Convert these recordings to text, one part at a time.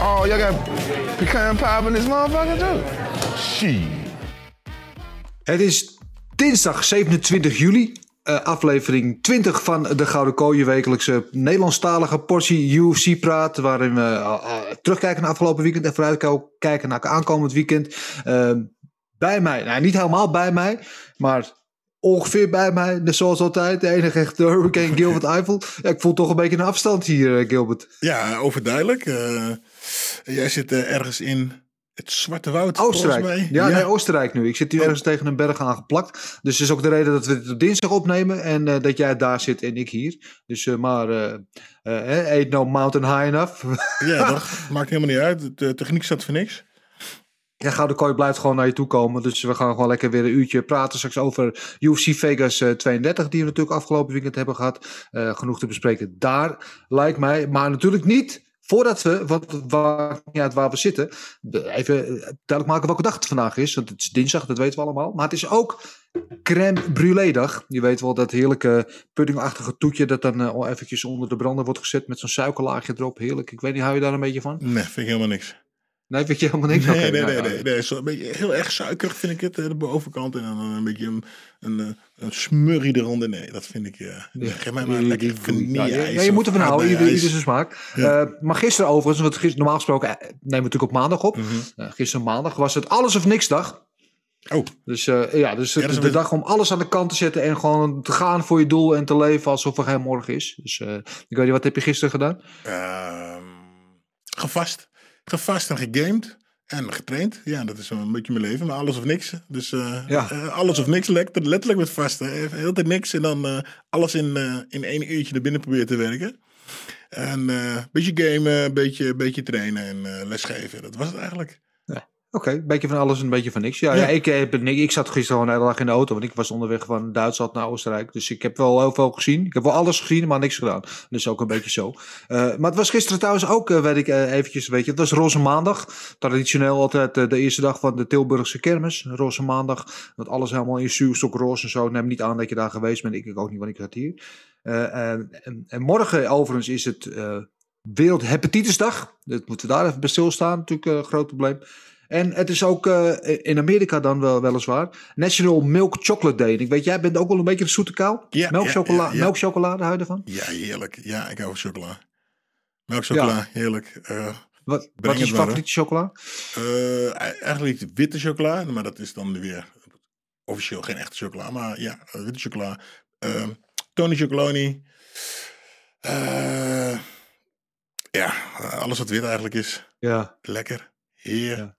Oh, y'all got pecan pie in this motherfucker too? Shit. Het is dinsdag 27 juli, eh, aflevering 20 van de Gouden Kooi, je wekelijkse Nederlandstalige portie UFC-praat, waarin we eh, eh, terugkijken naar afgelopen weekend en vooruitkijken naar aankomend weekend. Eh, bij mij, nou niet helemaal bij mij, maar ongeveer bij mij, zoals altijd, de enige echte Hurricane Gilbert Eiffel. Ja, ik voel toch een beetje een afstand hier, eh, Gilbert. Ja, overduidelijk. Jij zit eh, ergens in het Zwarte Woud, Oostenrijk. mij. Ja, nee, Oostenrijk nu. Ik zit hier ergens tegen een berg aangeplakt. Dus dat is ook de reden dat we het op dinsdag opnemen en eh, dat jij daar zit en ik hier. Dus eh, maar, ain't no mountain high enough. Ja, dat maakt helemaal niet uit. De techniek staat voor niks. Ja, Gouden Kooi blijft gewoon naar je toe komen. Dus we gaan gewoon lekker weer een uurtje praten straks over UFC Vegas eh, 32, die we natuurlijk afgelopen weekend hebben gehad. Eh, genoeg te bespreken daar, lijkt mij. Maar natuurlijk niet voordat we, maakt niet uit waar we zitten, even duidelijk maken welke dag het vandaag is. Want het is dinsdag, dat weten we allemaal. Maar het is ook crème brûlée dag. Je weet wel dat heerlijke puddingachtige toetje dat dan eh, al eventjes onder de brander wordt gezet met zo'n suikerlaagje erop. Heerlijk. Ik weet niet, hou je daar een beetje van? Nee, vind ik helemaal niks. Nee, weet je helemaal niks? Nee, nee, nee, nee, nee. Zo een beetje, heel erg suikerig vind ik het, eh, de bovenkant. En dan een beetje een, een, eh, een smurrie eronder. Nee, dat vind ik... eh nee, geef mij maar Die- lekker vanille ja, je moet ervan houden, ieder, ieder zijn smaak. Ja. Eh, maar gisteren overigens, want gisteren, normaal gesproken eh, nemen we natuurlijk op maandag op. Mhm. Eh, gisteren maandig was het alles of niks dag. Oh, Dus eh, ja, dus Ja, is is de een- dag om alles aan de kant te zetten en gewoon te gaan voor je doel en te leven alsof er geen morgen is. Dus eh, ik weet niet, wat heb je gisteren gedaan? Ehm, gevast. Gevast en gegamed. En getraind. Ja, dat is een beetje mijn leven. Maar alles of niks. Dus eh, Ja. eh, alles of niks. Letterlijk, letterlijk met vasten. Even Heel tijd niks. En dan eh, alles in, eh, in één uurtje er binnen proberen te werken. En eh, een beetje gamen, een beetje, beetje trainen en eh, lesgeven. Dat was het eigenlijk. Oké, een beetje van alles en een beetje van niks. Ja, ja. Ja. ik, heb, ik, ik zat gisteren gewoon de hele dag in de auto, want ik was onderweg van Duitsland naar Oostenrijk. Dus ik heb wel heel veel gezien. Ik heb wel alles gezien, maar niks gedaan. Dus ook een beetje zo. Eh, maar het was gisteren trouwens ook, eh, weet ik eh, eventjes, weet je, het was Roze Maandag. Traditioneel altijd eh, de eerste dag van de Tilburgse kermis. Roze Maandag, dat alles helemaal in zuurstok roze en zo. Neem niet aan dat je daar geweest bent. Ik, ik ook niet, want ik zat hier. Eh, en, en, en morgen overigens is het eh Wereldhepatitisdag. Dat moeten we daar even bij stilstaan. Natuurlijk eh, een groot probleem. En het is ook eh, in Amerika dan wel weliswaar National Milk Chocolate Day. Ik weet, jij bent ook wel een beetje een zoete kou. Ja, Melkchocola ja, melkchocolade, hou je ervan? Ja, heerlijk. Ja, ik hou van chocola. Melkchocola, heerlijk. Eh, Wat, wat is je favoriete chocola? eh, eigenlijk niet witte chocola, maar dat is dan weer officieel geen echte chocola. Maar ja, witte chocola. Eh, Tony Chocoloni. Ja, alles wat wit eigenlijk is. Ja. Lekker. Ja,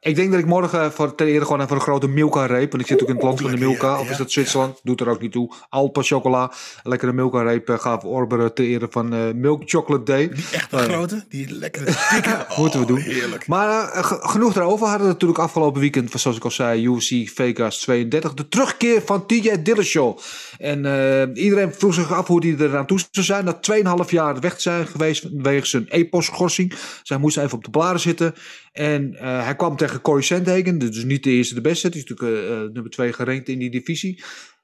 ik denk dat ik morgen voor, ten ere gewoon even een grote Milka-reep. Want ik zit ook in het land van de Milka. ja, of is ja, dat Zwitserland? Doet er ook niet toe. Alpa chocola. Lekkere Milka-reep eh, gaan we orberen ter ere van eh, Milk Chocolate Day. Die echte Oh, ja. grote, die lekkere dikke. Moeten we Oh, doen. Heerlijk. Maar eh, ge- genoeg daarover. We hadden natuurlijk afgelopen weekend, zoals ik al zei, UFC Vegas 32. De terugkeer van TJ Dillashaw. En eh, iedereen vroeg zich af hoe hij eraan toe zou zijn. Na 2,5 jaar weg zijn geweest wegens een EPOS-schorsing. Zij moest even op de blaren zitten. En eh, hij kwam tegen Corey Sandhagen. Dus niet de eerste de beste. Die is natuurlijk eh, nummer 2 gerankt in die divisie.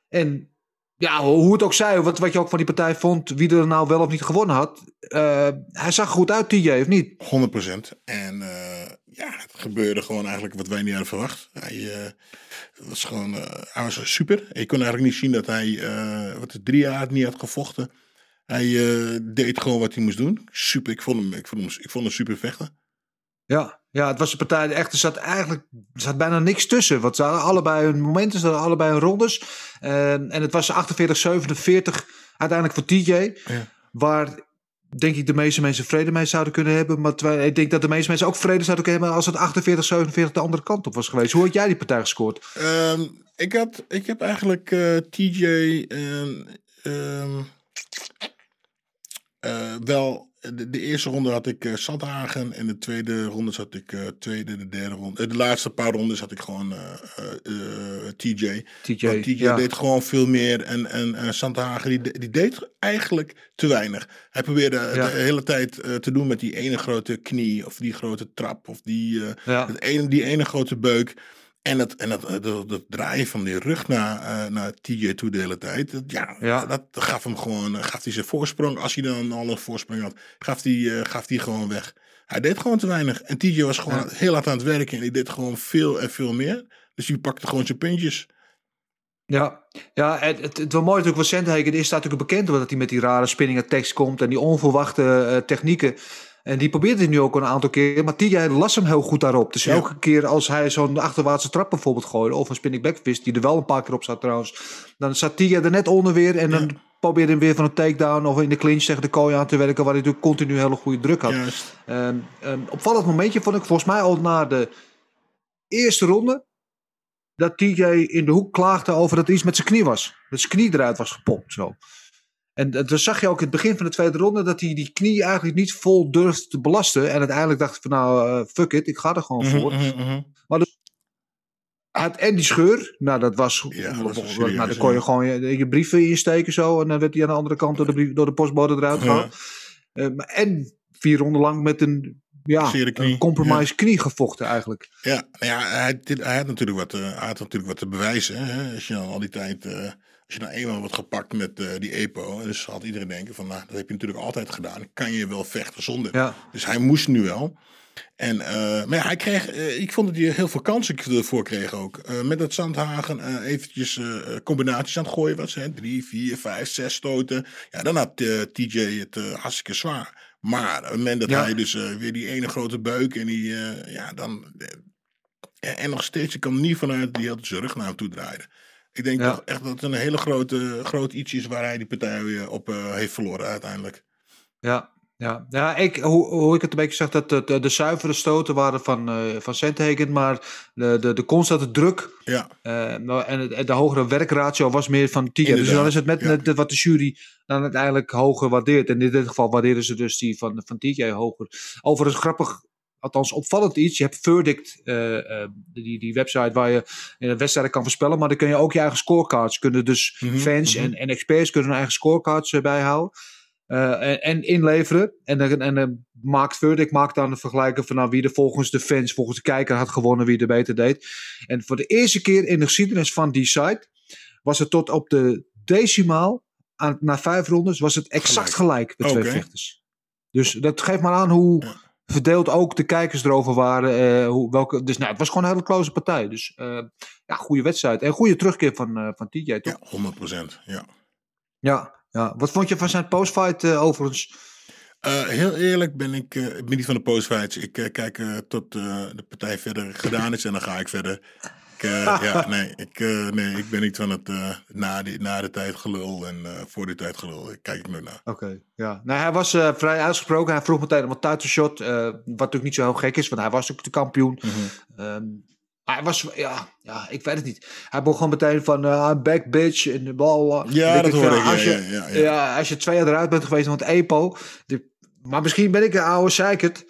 En ja, hoe het ook zij, wat, wat je ook van die partij vond, wie er nou wel of niet gewonnen had. eh, hij zag er goed uit, TJ, of niet? 100%. En eh, ja, het gebeurde gewoon eigenlijk wat wij niet hadden verwacht. Hij eh, was gewoon, hij was super. Je kon eigenlijk niet zien dat hij, wat drie jaar niet had gevochten. Hij deed gewoon wat hij moest doen. Super, ik vond hem, ik vond hem, ik vond hem super vechten. Ja, ja, het was een partij. Echt, er zat eigenlijk er zat bijna niks tussen. Want ze hadden allebei hun momenten, ze hadden allebei hun rondes. Ehm, en het was 48-47 uiteindelijk voor TJ. Waar denk ik de meeste mensen vrede mee zouden kunnen hebben. Maar terwijl, ik denk dat de meeste mensen ook vrede zouden kunnen hebben als het 48-47 de andere kant op was geweest. Hoe had jij die partij gescoord? Ehm, ik, had, ik heb eigenlijk eh, TJ ehm, eh, wel. De, de eerste ronde had ik uh. En de tweede ronde zat ik uh, tweede, de derde ronde. de laatste paar rondes had ik gewoon TJ. TJ, Want TJ ja. deed gewoon veel meer. En, en, en Sandhagen die, die deed eigenlijk te weinig. Hij probeerde Ja. de hele tijd eh, te doen met die ene grote knie. Of die grote trap. Of die, eh, Ja. het ene, die ene grote beuk. En dat, en dat, dat, dat draaien van die rug naar, eh, naar TJ toe de hele tijd. Dat, ja, Ja. dat gaf hem gewoon, eh, gaf hij zijn voorsprong. Als hij dan al een voorsprong had, gaf hij, eh, gaf hij gewoon weg. Hij deed gewoon te weinig. En TJ was gewoon Ja. heel hard aan het werken. En die deed gewoon veel en veel meer. Dus die pakte gewoon zijn puntjes. Ja, ja het, het, het was mooi natuurlijk wat Sandhagen is staat natuurlijk bekend omdat hij met die rare spinning attacks komt en die onverwachte eh, technieken. En die probeert hij nu ook een aantal keer, maar TJ las hem heel goed daarop. Dus Ja. elke keer als hij zo'n achterwaartse trap bijvoorbeeld gooide, of een spinning backfist, die er wel een paar keer op zat trouwens, dan zat TJ er net onder weer en dan probeerde hij hem weer van een takedown of in de clinch tegen de kooi aan te werken, waar hij natuurlijk continu hele goede druk had. Ehm, ehm, opvallend momentje vond ik volgens mij al na de eerste ronde. Dat TJ in de hoek klaagde over dat er iets met zijn knie was. Dat zijn knie eruit was gepopt. Zo. En eh, dan zag je ook in het begin van de tweede ronde dat hij die knie eigenlijk niet vol durfde te belasten. En uiteindelijk dacht ik van nou, eh, fuck it, ik ga er gewoon Mhm, voor. mhm, mhm. Maar dus, hij had en die scheur, nou dat was, Ja, dat was nou, dan kon je gewoon je, je brieven insteken zo. En dan werd hij aan de andere kant door de, brief, door de postbode eruit gehaald. Eh, maar en vier ronden lang met een, ja, knie, een compromise knie gevochten eigenlijk. Ja, nou ja hij, had natuurlijk wat, eh, hij had natuurlijk wat te bewijzen. Hè? Als je dan al die tijd, eh, als je dan eenmaal wordt gepakt met eh, die EPO, dus had iedereen denken van, nou, dat heb je natuurlijk altijd gedaan. Kan je wel vechten zonder. Ja. Dus hij moest nu wel. En, eh, maar ja, hij kreeg, eh, ik vond dat hij heel veel kansen ervoor kreeg ook. Met dat Zandhagen eventjes combinaties aan het gooien was. Hè? Drie, vier, vijf, zes stoten. Ja, dan had TJ het hartstikke zwaar. Maar op het moment dat Ja. hij dus weer die ene grote buik en die, ja, dan... en nog steeds, ik kan niet vanuit hij heel zijn rug naar hem toe draaide. Ik denk Ja. toch echt dat het een hele grote, groot iets is waar hij die partij weer op eh, heeft verloren uiteindelijk. Ja, ja. ja ik, hoe, hoe ik het een beetje zag, dat de, de, de zuivere stoten waren van, eh van Sandhagen, maar de, de, de constante druk Ja, eh, nou, en het- de hogere werkratio was meer van TJ. Dus dan is het met, ja. met wat de jury dan uiteindelijk hoger waardeert. En in dit geval waarderen ze dus die van, van TJ hoger. Overigens grappig, althans opvallend iets. Je hebt Verdict, eh, eh, die, die website waar je in een wedstrijd kan voorspellen. Maar dan kun je ook je eigen scorecards. Kunnen dus Mhm, fans mhm. en, en experts kunnen hun eigen scorecards eh, bijhouden. en, en inleveren. En, dan- en, dan maakt Verdict maakt dan een vergelijking van nou, wie er volgens de fans, volgens de kijker had gewonnen, wie er beter deed. En voor de eerste keer in de geschiedenis van die site was het tot op de decimaal, aan, na vijf rondes, was het exact gelijk, met twee Oké. vechters. Dus dat geeft maar aan hoe. Verdeeld ook de kijkers erover waren. eh, hoe, welke, dus nou, het was gewoon een hele close partij. Dus eh, ja, goede wedstrijd. En goede terugkeer van, eh, van TJ, toch? ja 100 procent. Ja. Ja. ja. Wat vond je van zijn postfight overigens? Heel eerlijk ben ik, ik ben niet van de postfights. Ik kijk tot de partij verder gedaan is en dan ga ik verder. Ik, eh, ja, nee, ik, eh, nee, ik ben niet van het eh, na, die, na de tijd gelul en voor de tijd gelul. Ik kijk ik nooit naar. Oké, ja. Nou, hij was vrij uitgesproken. Hij vroeg meteen om een title shot. eh, wat natuurlijk niet zo heel gek is, want hij was natuurlijk de kampioen. Maar hij was, ja, ja, ik weet het niet. Hij begon meteen van, I'm back bitch. En de bal. Ja, dat hoorde ik, Als ja, je, ja, ja, ja. als je twee jaar eruit bent geweest, want EPO. Maar misschien ben ik een oude zeikert.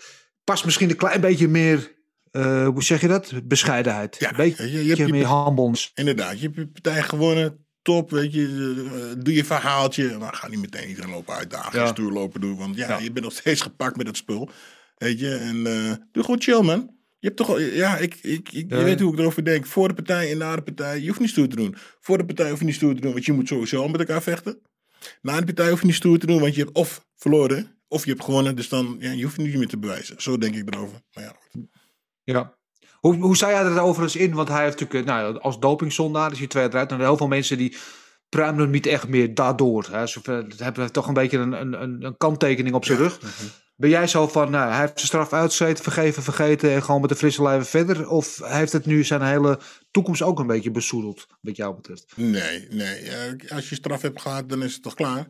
Past misschien een klein beetje meer, eh, hoe zeg je dat? Bescheidenheid. Ja, beetje je- je hebt meer humbleness. Inderdaad, je hebt je partij gewonnen. Top, weet je. eh, doe je verhaaltje. Maar ga niet meteen iedereen lopen uitdagen. Ja. Stoer lopen doen. Want ja, Ja. je bent nog steeds gepakt met dat spul. Weet je. En eh, doe gewoon chill, man. Je hebt toch ja, ik, ik, ik, je weet hoe ik erover denk. Voor de partij en na de partij. Je hoeft niet stoer te doen. Voor de partij hoef je niet stoer te doen, want je moet sowieso al met elkaar vechten. Na de partij hoef je niet stoer te doen, want je hebt of verloren, of je hebt gewonnen. Dus dan, ja, je hoeft niet meer te bewijzen. Zo denk ik erover. Nou ja, goed. Ja. Hoe, hoe sta jij er overigens in? Want hij heeft natuurlijk, eh, nou, als dopingzondaar is hij twee jaar eruit. En heel veel mensen die pruimde hem niet echt meer daardoor. Hè. Ze hebben toch een beetje een, een, een, kanttekening op zijn rug. Ben jij zo van, nou, hij heeft zijn straf uitgezeten, vergeven, vergeten en gewoon met de frisse lijven verder? Of heeft het nu zijn hele toekomst ook een beetje besoedeld, wat jou betreft? Nee, nee. Als je straf hebt gehad, dan is het toch klaar?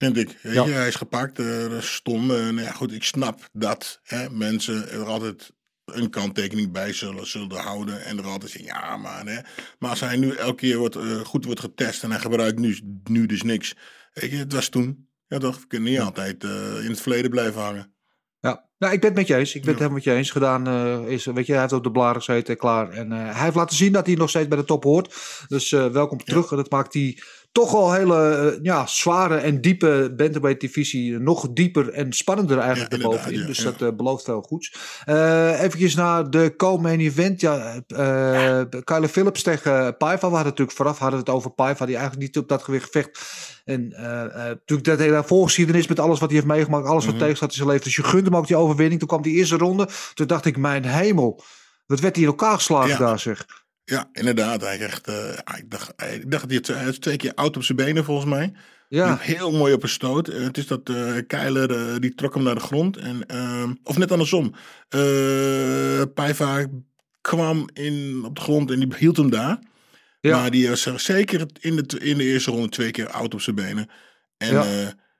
Vind ik. Ja. hij is gepakt, eh, stom. Eh, nou ja, goed, ik snap dat hè, mensen er altijd een kanttekening bij zullen, zullen houden. En er altijd zeggen, ja, maar... Hè. Maar als hij nu elke keer wordt, eh, goed wordt getest en hij gebruikt nu, nu dus niks. Weet je, het was toen. Ja toch, we kunnen niet altijd in het verleden blijven hangen. Ja, nou, ik ben het met je eens. Ik ben het helemaal met je eens. Gedaan is, weet je, hij heeft op de blaren gezeten, klaar. En hij heeft laten zien dat hij nog steeds bij de top hoort. Dus welkom terug. En dat maakt die toch al hele eh, ja, zware en diepe bantamweight divisie nog dieper en spannender eigenlijk Ja, erbovenin. ja, dus ja. dat eh, belooft veel goeds. Eh eventjes naar de co-main event. Ja, eh Kyle Phillips tegen Paiva. We hadden natuurlijk vooraf hadden we het over Paiva, die eigenlijk niet op dat gewicht vecht. En eh, eh, natuurlijk dat hele voorgeschiedenis met alles wat hij heeft meegemaakt, alles wat Mhm. tegenstaat in zijn leven. Dus je gunt hem ook die overwinning. Toen kwam die eerste ronde. Toen dacht ik, mijn hemel. Wat werd hij in elkaar geslagen daar zeg. Ja, inderdaad. Hij echt, eh, ik, dacht, hij- ik dacht dat hij het is twee keer oud op zijn benen volgens mij. Ja, heel mooi op een stoot. Eh, het is dat eh Keiler, eh, die trok hem naar de grond. En, of net andersom. Eh Paiva kwam in, op de grond en die hield hem daar. ja. Maar die was er zeker in de, in de eerste ronde twee keer oud op zijn benen. En Ja.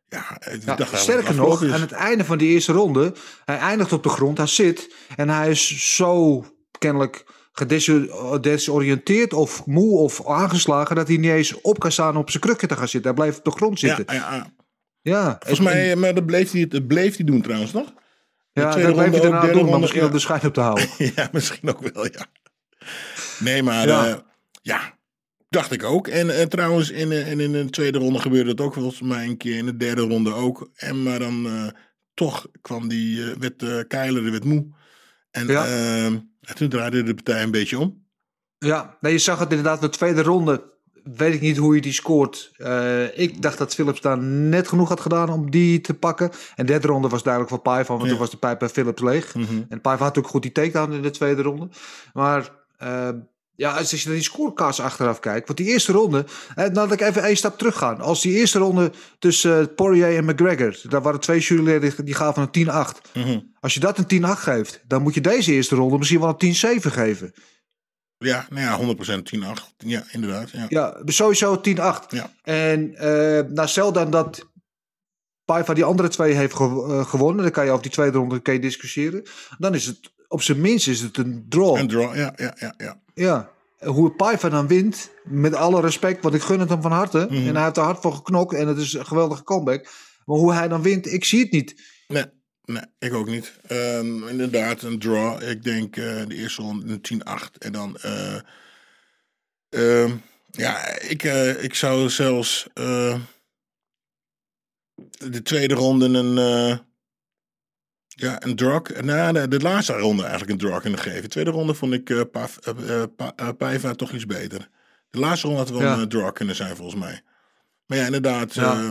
ja, ja, sterker nog, is. aan het einde van die eerste ronde, hij eindigt op de grond, hij zit en hij is zo kennelijk gedesoriënteerd of moe of aangeslagen dat hij niet eens op kan staan op zijn krukken te gaan zitten. Hij blijft op de grond ja, zitten. ja, ja. Ja, Volgens mij, maar dat bleef hij, dat bleef hij doen trouwens, toch? ja, dat bleef hij daarna doen, maar ronde, misschien ja. om de schijn op te houden. ja, misschien ook wel, ja. Nee, maar Ja. ja, ja dacht ik ook. En eh, trouwens, in, eh, en in de tweede ronde gebeurde het ook volgens mij een keer. In de derde ronde ook. En maar dan eh, toch kwam die, eh werd Keiler werd moe. En Ja. En toen draaide de partij een beetje om. Ja, nee, je zag het inderdaad. De tweede ronde weet ik niet hoe je die scoort. Eh, ik dacht dat Philips daar net genoeg had gedaan om die te pakken. En de derde ronde was duidelijk voor Paiva, want Ja. toen was de pijp bij Philips leeg. Mhm. En Paiva had natuurlijk goed die takedown in de tweede ronde. Maar eh, ja, als je naar die scorekaars achteraf kijkt. Want die eerste ronde, eh, dat ik even één stap terug ga. Als die eerste ronde tussen eh, Poirier en McGregor. Daar waren twee juryleden die, gaven een 10-8. Mhm. Als je dat een 10-8 geeft, dan moet je deze eerste ronde misschien wel een 10-7 geven. Ja, nou ja, 100% 10-8. Ja, inderdaad. Ja. Ja, sowieso 10-8. Ja. En eh nou, stel dan dat Paiva die andere twee heeft gew- gewonnen. Dan kan je over die tweede ronde kan je discussiëren. Dan is het, op zijn minst is het een draw. En draw, ja, ja, ja. ja. Ja. Hoe Paiva dan wint, met alle respect, want ik gun het hem van harte. Mhm. En hij heeft er hard voor geknokt en het is een geweldige comeback. Maar hoe hij dan wint, ik zie het niet. Nee, nee, ik ook niet. Ehm, inderdaad, een draw. Ik denk eh, de eerste ronde een 10-8. En dan... eh, ehm, ja, ik, eh, ik zou zelfs... de tweede ronde een... eh, ja, een drug. Nou, de, de laatste ronde eigenlijk een drug kunnen geven. De tweede ronde vond ik eh Pav- eh, eh, Pa- eh, Paiva toch iets beter. De laatste ronde had wel Ja. een drug kunnen zijn volgens mij. Maar ja, inderdaad... Ja. eh,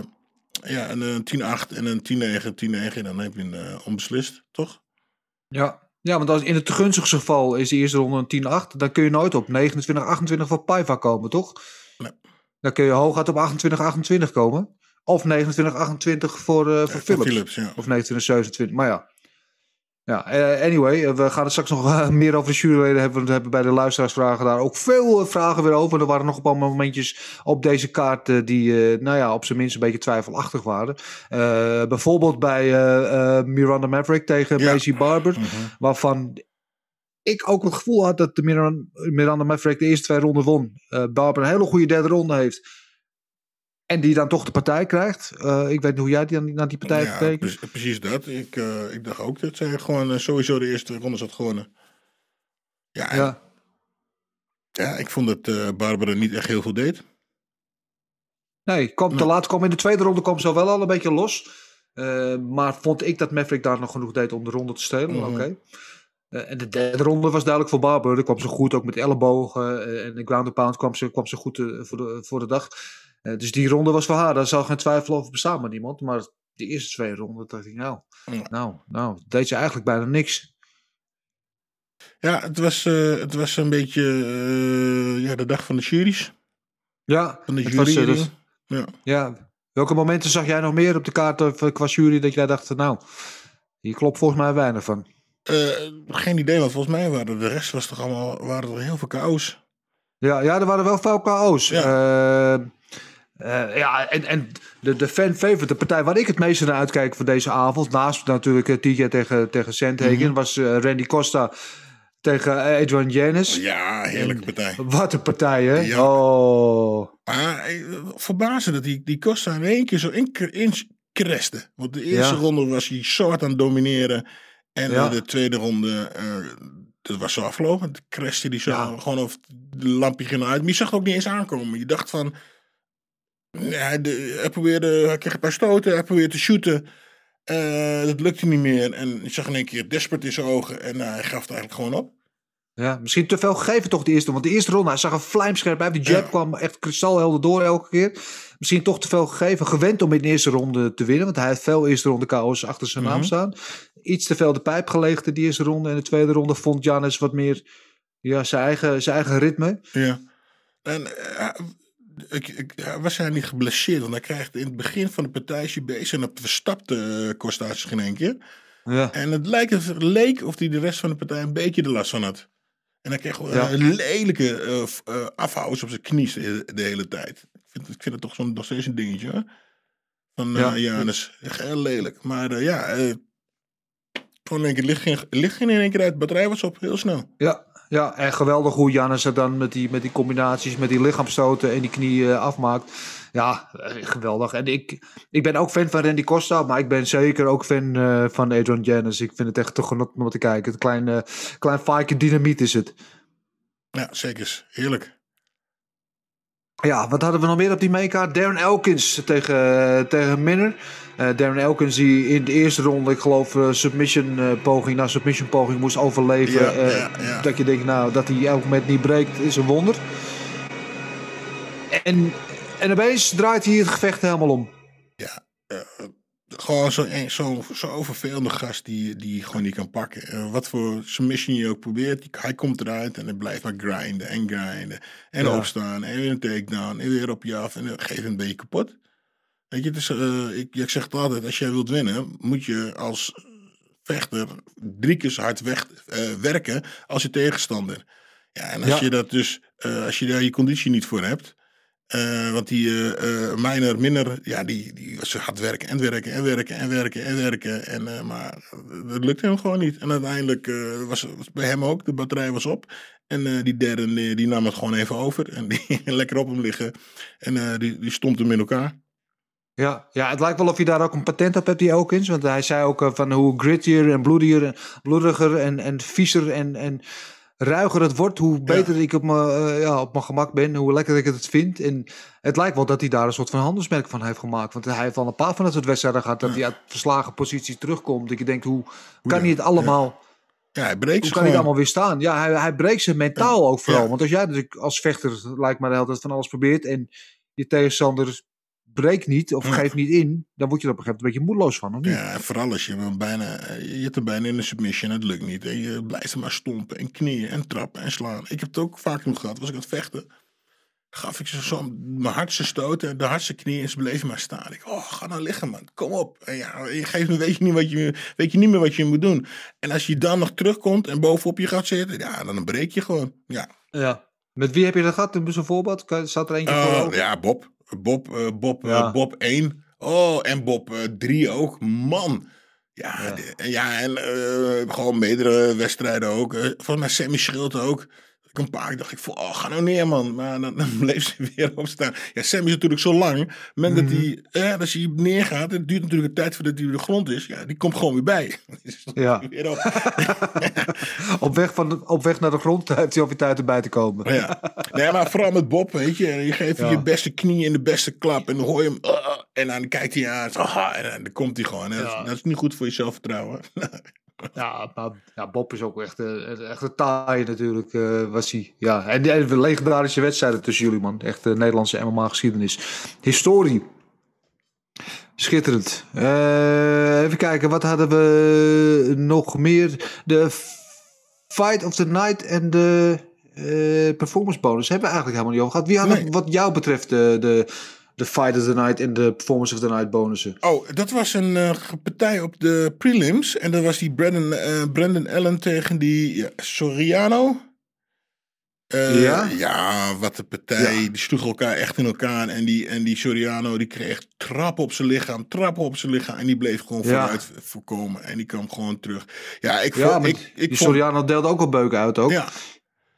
ja, een, eh, 10-8 en een 10-9, 10-9. Dan heb je een eh, onbeslist, toch? Ja. Ja, want als in het gunstigste geval is de eerste ronde een 10-8. Dan kun je nooit op 29, 28 voor Paiva komen, toch? Nee. Dan kun je hooguit op 28, 28 komen. Of 29, 28 voor, eh, voor Philips. Philips, ja. Of 29, 27. Maar ja. Ja, eh, anyway, eh, we gaan het straks nog eh, meer over de juryleden hebben. We hebben bij de luisteraarsvragen daar ook veel vragen weer over. Er waren nog een paar momentjes op deze kaart die, nou ja, op zijn minst een beetje twijfelachtig waren. Bijvoorbeeld bij Miranda Maverick tegen Ja. Macy Barber. Mhm. Waarvan ik ook het gevoel had dat de Miranda, Miranda Maverick de eerste twee ronden won. Barber een hele goede derde ronde heeft. En die dan toch de partij krijgt. Eh, ik weet niet hoe jij die, naar die partij Ja, pre- precies dat. Ik, eh, ik dacht ook dat zij gewoon eh, sowieso de eerste ronde had gewonnen. Ja, en- ja. Ja. ik vond dat eh Barbara niet echt heel veel deed. Nee, kwam te laat. Kwam in de tweede ronde kwam ze wel al een beetje los. Maar vond ik dat Maverick daar nog genoeg deed om de ronde te stelen. Mhm. Oké. En de derde ronde was duidelijk voor Barber. Daar kwam ze goed, ook met ellebogen. en de ground and pound kwam ze, kwam ze goed voor, de, voor de dag. Eh, dus die ronde was voor haar. Daar zal geen twijfel over bestaan met niemand. Maar de eerste twee ronden dacht ik, nou, Ja. nou, nou, deed ze eigenlijk bijna niks. Ja, het was, eh, het was een beetje eh, ja, de dag van de juries. Ja, Van de het was, jury. dus- ja. ja. Welke momenten zag jij nog meer op de kaart of, qua jury dat jij dacht, nou, hier klopt volgens mij weinig van. Eh, geen idee, want volgens mij waren de rest was toch allemaal waren er heel veel chaos. Ja, ja er waren wel veel KO's. Ja. Ja, ja en, en de, de fan favorite, de partij waar ik het meeste naar uitkijk voor deze avond, naast natuurlijk eh, TJ tegen, tegen Sandhagen, was eh, Randy Costa tegen eh, Adrian Janis. Ja, heerlijke partij. Wat een partij, hè? Ja. Oh. Maar eh, verbazen dat die, die Costa in één keer zo in, increste. Want de eerste Ja. ronde was hij zo hard aan het domineren. En Ja. eh, de tweede ronde, eh, dat was zo afgelopen. De crashte die zo gewoon of de lampje ging uit. Maar je zag het ook niet eens aankomen. Je dacht van... De, hij, probeerde, hij kreeg een paar stoten, hij probeerde te shooten. Eh, dat lukte niet meer. En je zag in één keer desperate in zijn ogen. En eh, hij gaf het eigenlijk gewoon op. Ja, misschien te veel gegeven toch de eerste. Want de eerste ronde, hij zag een vlijmscherp uit. Die jab Ja. kwam echt kristalhelder door elke keer. Misschien toch te veel gegeven. Gewend om in de eerste ronde te winnen. Want hij heeft veel eerste ronde KO's achter zijn naam Mhm. staan. Iets te veel de pijp gelegen in de eerste ronde. En de tweede ronde vond Janis wat meer ja, zijn, eigen, zijn eigen ritme. Ja. En eh, ik, ik, was hij niet geblesseerd, want hij krijgt in het begin van de partij bezig en dat verstapte uh, Costa zich in één keer. Ja. En het lijkt, het leek of hij de rest van de partij een beetje de last van had. En hij kreeg gewoon Ja. een lelijke uh, uh, afhouders op zijn knie de, de hele tijd. Ik vind, ik vind het toch zo'n, nog steeds een dingetje hoor. Van uh, Ja. Janus. Echt heel lelijk. Maar uh, ja, gewoon in één keer licht ging, licht ging in één keer uit. De batterij was op, heel snel. Ja, ja, en geweldig hoe Jannes het dan met die, met die combinaties, met die lichaamstoten en die knie uh, afmaakt. Ja, eh, geweldig. En ik, ik ben ook fan van Randy Costa, maar ik ben zeker ook fan uh, van Adrian Janus. Ik vind het echt te genot om te kijken. Het klein, uh, klein vaakje dynamiet is het. Ja, zeker. Heerlijk. Ja, wat hadden we nog meer op die meekaart? Darren Elkins tegen, tegen Minner. Uh, Darren Elkins die in de eerste ronde, ik geloof, uh, submission uh, poging na submission poging moest overleven. Ja, ja, ja. Dat je denkt, nou, dat hij elk moment niet breekt, is een wonder. En, en opeens draait hij het gevecht helemaal om. Ja, gewoon zo'n zo, zo vervelende gast die, die gewoon niet kan pakken. wat voor submission je ook probeert, hij komt eruit en hij blijft maar grinden en grinden. En Ja. opstaan en weer een takedown en weer op je af en dan geef een beetje kapot. Weet je, het uh, ik, ik zeg het altijd, als jij wilt winnen, moet je als vechter drie keer zo hard weg, uh, werken als je tegenstander. Ja, en als Ja. je dat dus, uh, als je daar je conditie niet voor hebt, uh, want die uh, Mijner, Minner, ja, die, die was hard werken en werken en werken en werken en werken. En, uh, maar dat lukte hem gewoon niet. En uiteindelijk was, was bij hem ook, de batterij was op. En die derde, die, nam het gewoon even over. En die lekker op hem liggen. En die, die stond hem in elkaar. Ja, ja, het lijkt wel of je daar ook een patent op hebt, die Elkins. Want hij zei ook uh, van hoe grittier en bloediger en bloediger en, en viezer en, en ruiger het wordt, hoe beter ja. ik op mijn, uh, ja, op mijn gemak ben, hoe lekker ik het vind. En het lijkt wel dat hij daar een soort van handelsmerk van heeft gemaakt. Want hij heeft al een paar van dat soort wedstrijden gehad, dat ja. hij uit verslagen posities terugkomt. Dat je denkt, hoe, kan hij het allemaal... Ja, hij breekt Hoe kan hij allemaal weer staan? Ja, hij, hij breekt ze mentaal ook vooral. Want als jij natuurlijk als vechter, lijkt me de hele tijd van alles probeert en je tegenstander breekt niet of geeft niet in, dan word je er op een gegeven moment een beetje moedeloos van, of niet? Ja, en vooral als je hem bijna, je hebt hem bijna in een submission, het lukt niet. En je blijft hem maar stompen en knieën en trappen en slaan. Ik heb het ook vaak nog gehad, was ik aan het vechten. Gaf ik ze zo mijn hardste stoten, de hardste knieën en ze bleven maar staan. Ik, oh, ga nou liggen man, kom op. En ja, je geeft me, weet je, niet wat je, weet je niet meer wat je moet doen. En als je dan nog terugkomt en bovenop je gaat zitten, ja, dan breek je gewoon. Ja, Ja. Met wie heb je dat gehad? Een voorbeeld? Zat er eentje Uh, ja, Bob. Bob, eh, Bob, eh, Ja. Bob 1. Oh, en Bob 3 ook. Man. Ja, Ja. de- en ja en eh, gewoon meerdere wedstrijden ook. Eh, volgens mij Sammy Schild ook. Ik een paar keer dacht ik, van, oh, ga nou neer man. Maar dan, dan bleef ze weer opstaan. Ja, Sammy is natuurlijk zo lang. Op moment dat Mhm. hij, eh, als hij neergaat, het duurt natuurlijk een tijd voordat hij op de grond is. Ja, die komt gewoon weer bij. Ja. weer op. op, weg van de- op weg naar de grond heeft hij alweer tijd erbij te komen. Ja. Nee, maar vooral met Bob, weet je. Je geeft Ja. je beste knie en de beste klap. En dan hoor je hem. uh, uh, en dan kijkt hij aan. en dan, komt hij gewoon. Ja. dat is niet goed voor je zelfvertrouwen. Ja, maar ja, Bob is ook echt, echt een taai natuurlijk, eh, was hij. Ja, en die en legendarische wedstrijden tussen jullie, man. Echt eh, Nederlandse MMA-geschiedenis. Historie. Schitterend. Eh, even kijken, wat hadden we nog meer? De Fight of the Night en de performance bonus hebben we eigenlijk helemaal niet over gehad. Wie had Nee. wat jou betreft de, de, de Fight of the Night en de Performance of the Night bonussen? Oh, dat was een eh, partij op de prelims. En dat was die Brandon, eh, Brandon Allen tegen die ja, Soriano. Eh, Ja? Ja, wat een partij. Ja. Die sloegen elkaar echt in elkaar. En die, en die Soriano die kreeg trappen op zijn lichaam, trappen op zijn lichaam. En die bleef gewoon vooruit voorkomen. En die kwam gewoon terug. Ja, ik vond... ik, die ik vond Soriano deelde ook al beuken uit ook. ja.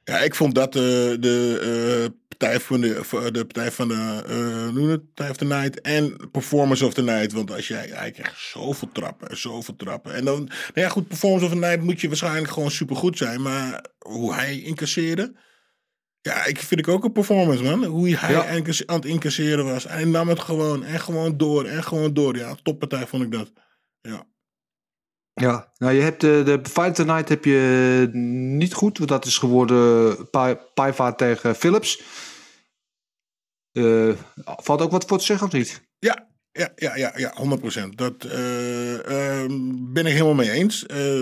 ja, ik vond dat de partij van de, partij van de, eh, hoe noem het? Partij of the Night en Performance of the Night. Want als jij, hij krijgt zoveel trappen, zoveel trappen. En dan, nou ja, goed, Performance of the Night moet je waarschijnlijk gewoon supergoed zijn. Maar hoe hij incasseerde, ja, ik vind ik ook een performance, man. Hoe hij Ja. aan het incasseren was. En hij nam het gewoon en gewoon door en gewoon door. Ja, toppartij vond ik dat. Ja. Ja, nou je hebt de, de Fight Night heb je niet goed, want dat is geworden Pa- Paiva tegen Philips. Eh, valt ook wat voor te zeggen of niet? Ja, ja, ja, ja, ja 100%. Dat eh, ehm, ben ik helemaal mee eens. Eh,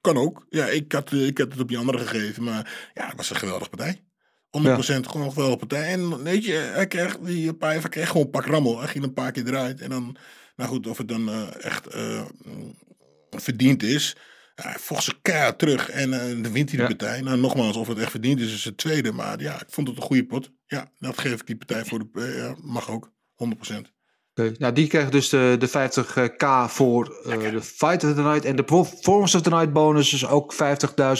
kan ook. Ja, ik had, ik had het op die andere gegeven, maar ja, het was een geweldige partij. 100% gewoon een geweldige partij. En weet je, hij kreeg, die Paiva kreeg gewoon een pak rammel. Hij ging een paar keer eruit. En dan, nou goed, of het dan echt eh, verdiend is. Hij vocht ze keihard terug en eh, dan wint hij de partij. Nou, nogmaals, of het echt verdiend is, is het tweede. Maar ja, ik vond het een goede pot. Ja, dat geef ik die partij voor de... eh, mag ook, 100%. Oké, Nou, die kreeg dus de, de 50k voor eh, de Fight of the Night. En de Performance of the Night bonus is ook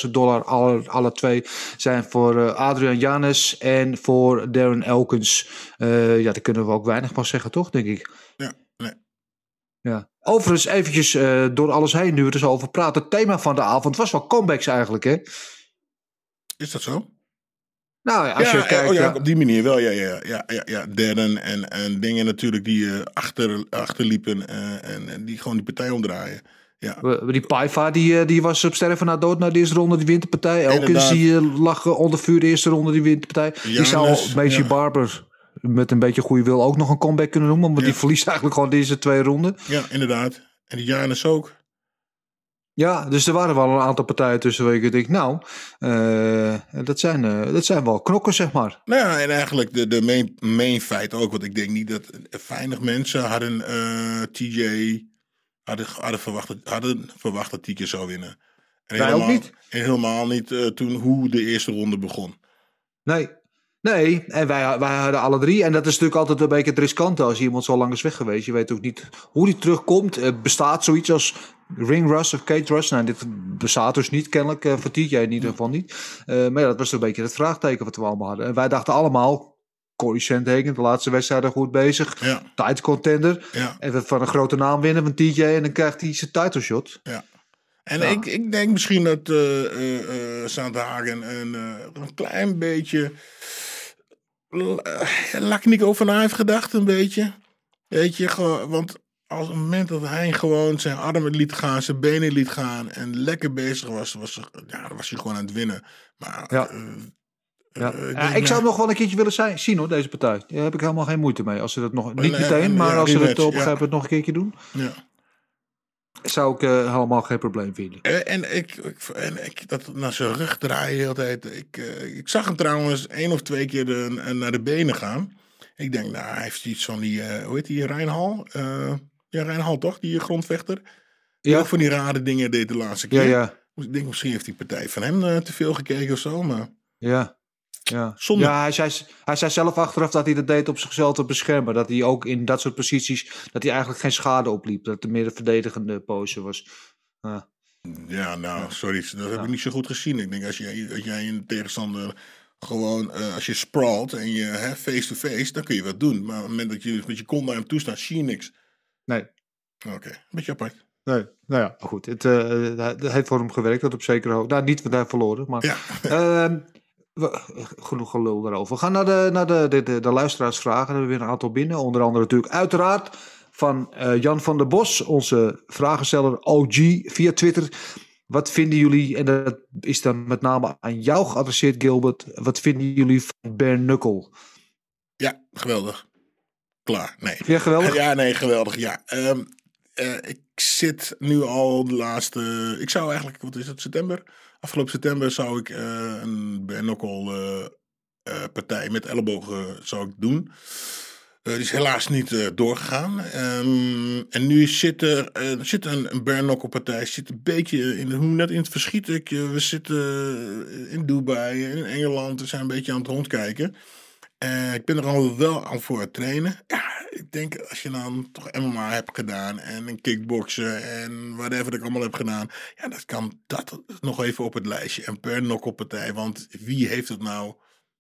50.000 dollar. Alle, alle twee zijn voor eh, Adrian Janes en voor Darren Elkins. Ja, daar kunnen we ook weinig van zeggen, toch, denk ik. Ja, nee. Ja. Overigens, eventjes eh, door alles heen nu we er zo over praten. Het thema van de avond was wel comebacks eigenlijk, hè? Is dat zo? Nou ja, als ja, je kijkt... oh, ja, eh, op die manier wel. Ja, ja, ja, ja, ja. Derden en, en dingen natuurlijk die eh, achter, achterliepen eh, en, en die gewoon die partij omdraaien. Ja, Die Paiva die, eh, die was op sterven na dood na de eerste ronde, die wint de partij. Elkins Inderdaad. die eh, lag eh, onder vuur de eerste ronde, die wint de partij. die zou Macy ja. Barber met een beetje goede wil ook nog een comeback kunnen noemen. Want Ja. die verliest eigenlijk gewoon deze twee ronden. ja, inderdaad. En die Janus ook. Ja, dus er waren wel een aantal partijen tussen waar ik denk, nou, eh, dat, zijn, eh, dat zijn wel knokken, zeg maar. Nou ja, en eigenlijk de, de main, main feit ook. Want ik denk niet dat weinig mensen hadden eh, TJ hadden, hadden, verwacht, dat- hadden verwacht dat TJ zou winnen. En Wij ook helemaal, niet. En helemaal niet toen hoe de eerste ronde begon. Nee. Nee, en wij, wij hadden alle drie. En dat is natuurlijk altijd een beetje het riskante als iemand zo lang is weg geweest. Je weet ook niet hoe die terugkomt. Er bestaat zoiets als ring rust of cage rust. Nou, dit bestaat dus niet kennelijk. eh, voor TJ in ieder geval niet. Eh, maar ja, dat was een beetje het vraagteken wat we allemaal hadden. En wij dachten allemaal, Corey Sandhagen, de laatste wedstrijden goed bezig. Ja, Title contender. ja. En we van een grote naam winnen van TJ. En dan krijgt hij zijn title shot. Ja. En Ja. ik, ik denk misschien dat eh eh eh, Sandhagen een, eh, een klein beetje uh, lak over na heeft gedacht, een beetje. Weet je, gewoon, want als het moment dat hij gewoon zijn armen liet gaan, zijn benen liet gaan en lekker bezig was, was, er- ja, dan was hij gewoon aan het winnen. Maar Ja. eh, Ja. eh, Ja, ik zou het nog wel een keertje willen zijn, zien hoor, deze partij. Daar heb ik helemaal geen moeite mee. Als ze dat nog, niet meteen, en- maar als ze het rematch, op een gegeven moment nog een keertje doen. Ja. Zou ik eh, helemaal geen probleem vinden. Eh, En ik, ik, en ik dat naar zijn rug draaien de hele tijd. Ik, eh, ik zag hem trouwens één of twee keer de, naar de benen gaan. Ik denk, nou, hij heeft iets van die, eh, hoe heet die, Rijnhal? Eh ja, Rijnhal toch, die grondvechter? Die Ja. ook van die rare dingen deed de laatste keer. ja, Ik denk, misschien heeft die partij van hem te veel gekeken of zo, maar... ja. Ja, Zonde. ja hij, zei, hij zei zelf achteraf dat hij dat deed op zichzelf te beschermen. Dat hij ook in dat soort posities, dat hij eigenlijk geen schade opliep. Dat het meer een verdedigende pose was. Ja. Ja, nou, sorry, dat heb ik niet zo goed gezien. Ik denk, als jij, als jij een tegenstander gewoon, eh, als je sprawlt en je hè, face-to-face, dan kun je wat doen. Maar op het moment dat je met je kont naar hem toe staat, zie je niks. Nee, Oké, beetje apart. nee, nou ja, maar goed. Het, eh, het heeft voor hem gewerkt, dat op zekere hoogte. Nou, niet, verloren. Maar, Ja. We- genoeg gelul daarover. We gaan naar de, naar de, de, de, de luisteraarsvragen. We hebben weer een aantal binnen. Onder andere natuurlijk uiteraard van eh, Jan van der Bos, onze vragensteller OG via Twitter. Wat vinden jullie, en dat is dan met name aan jou geadresseerd Gilbert, wat vinden jullie van Bare Knuckle? Ja, geweldig. Klaar, nee. Vind je geweldig? Ja, nee, geweldig. Ja, Ehm, eh, ik zit nu al de laatste. Ik zou eigenlijk, wat is het, september? Afgelopen september zou ik eh, een knuckle eh, eh, partij met ellebogen zou ik doen. Die is helaas niet doorgegaan. Ehm, en nu zit er, zit een, een knuckle partij zit een beetje in, hoe net in het verschiet. Ik, we zitten in Dubai, in Engeland. We zijn een beetje aan het rondkijken. Ik ben er al wel aan voor het trainen. Ja, denk als je dan toch MMA hebt gedaan en een kickboksen en whatever dat ik allemaal heb gedaan. Ja, dat kan dat nog even op het lijstje. En per knokkelpartij, want wie heeft het nou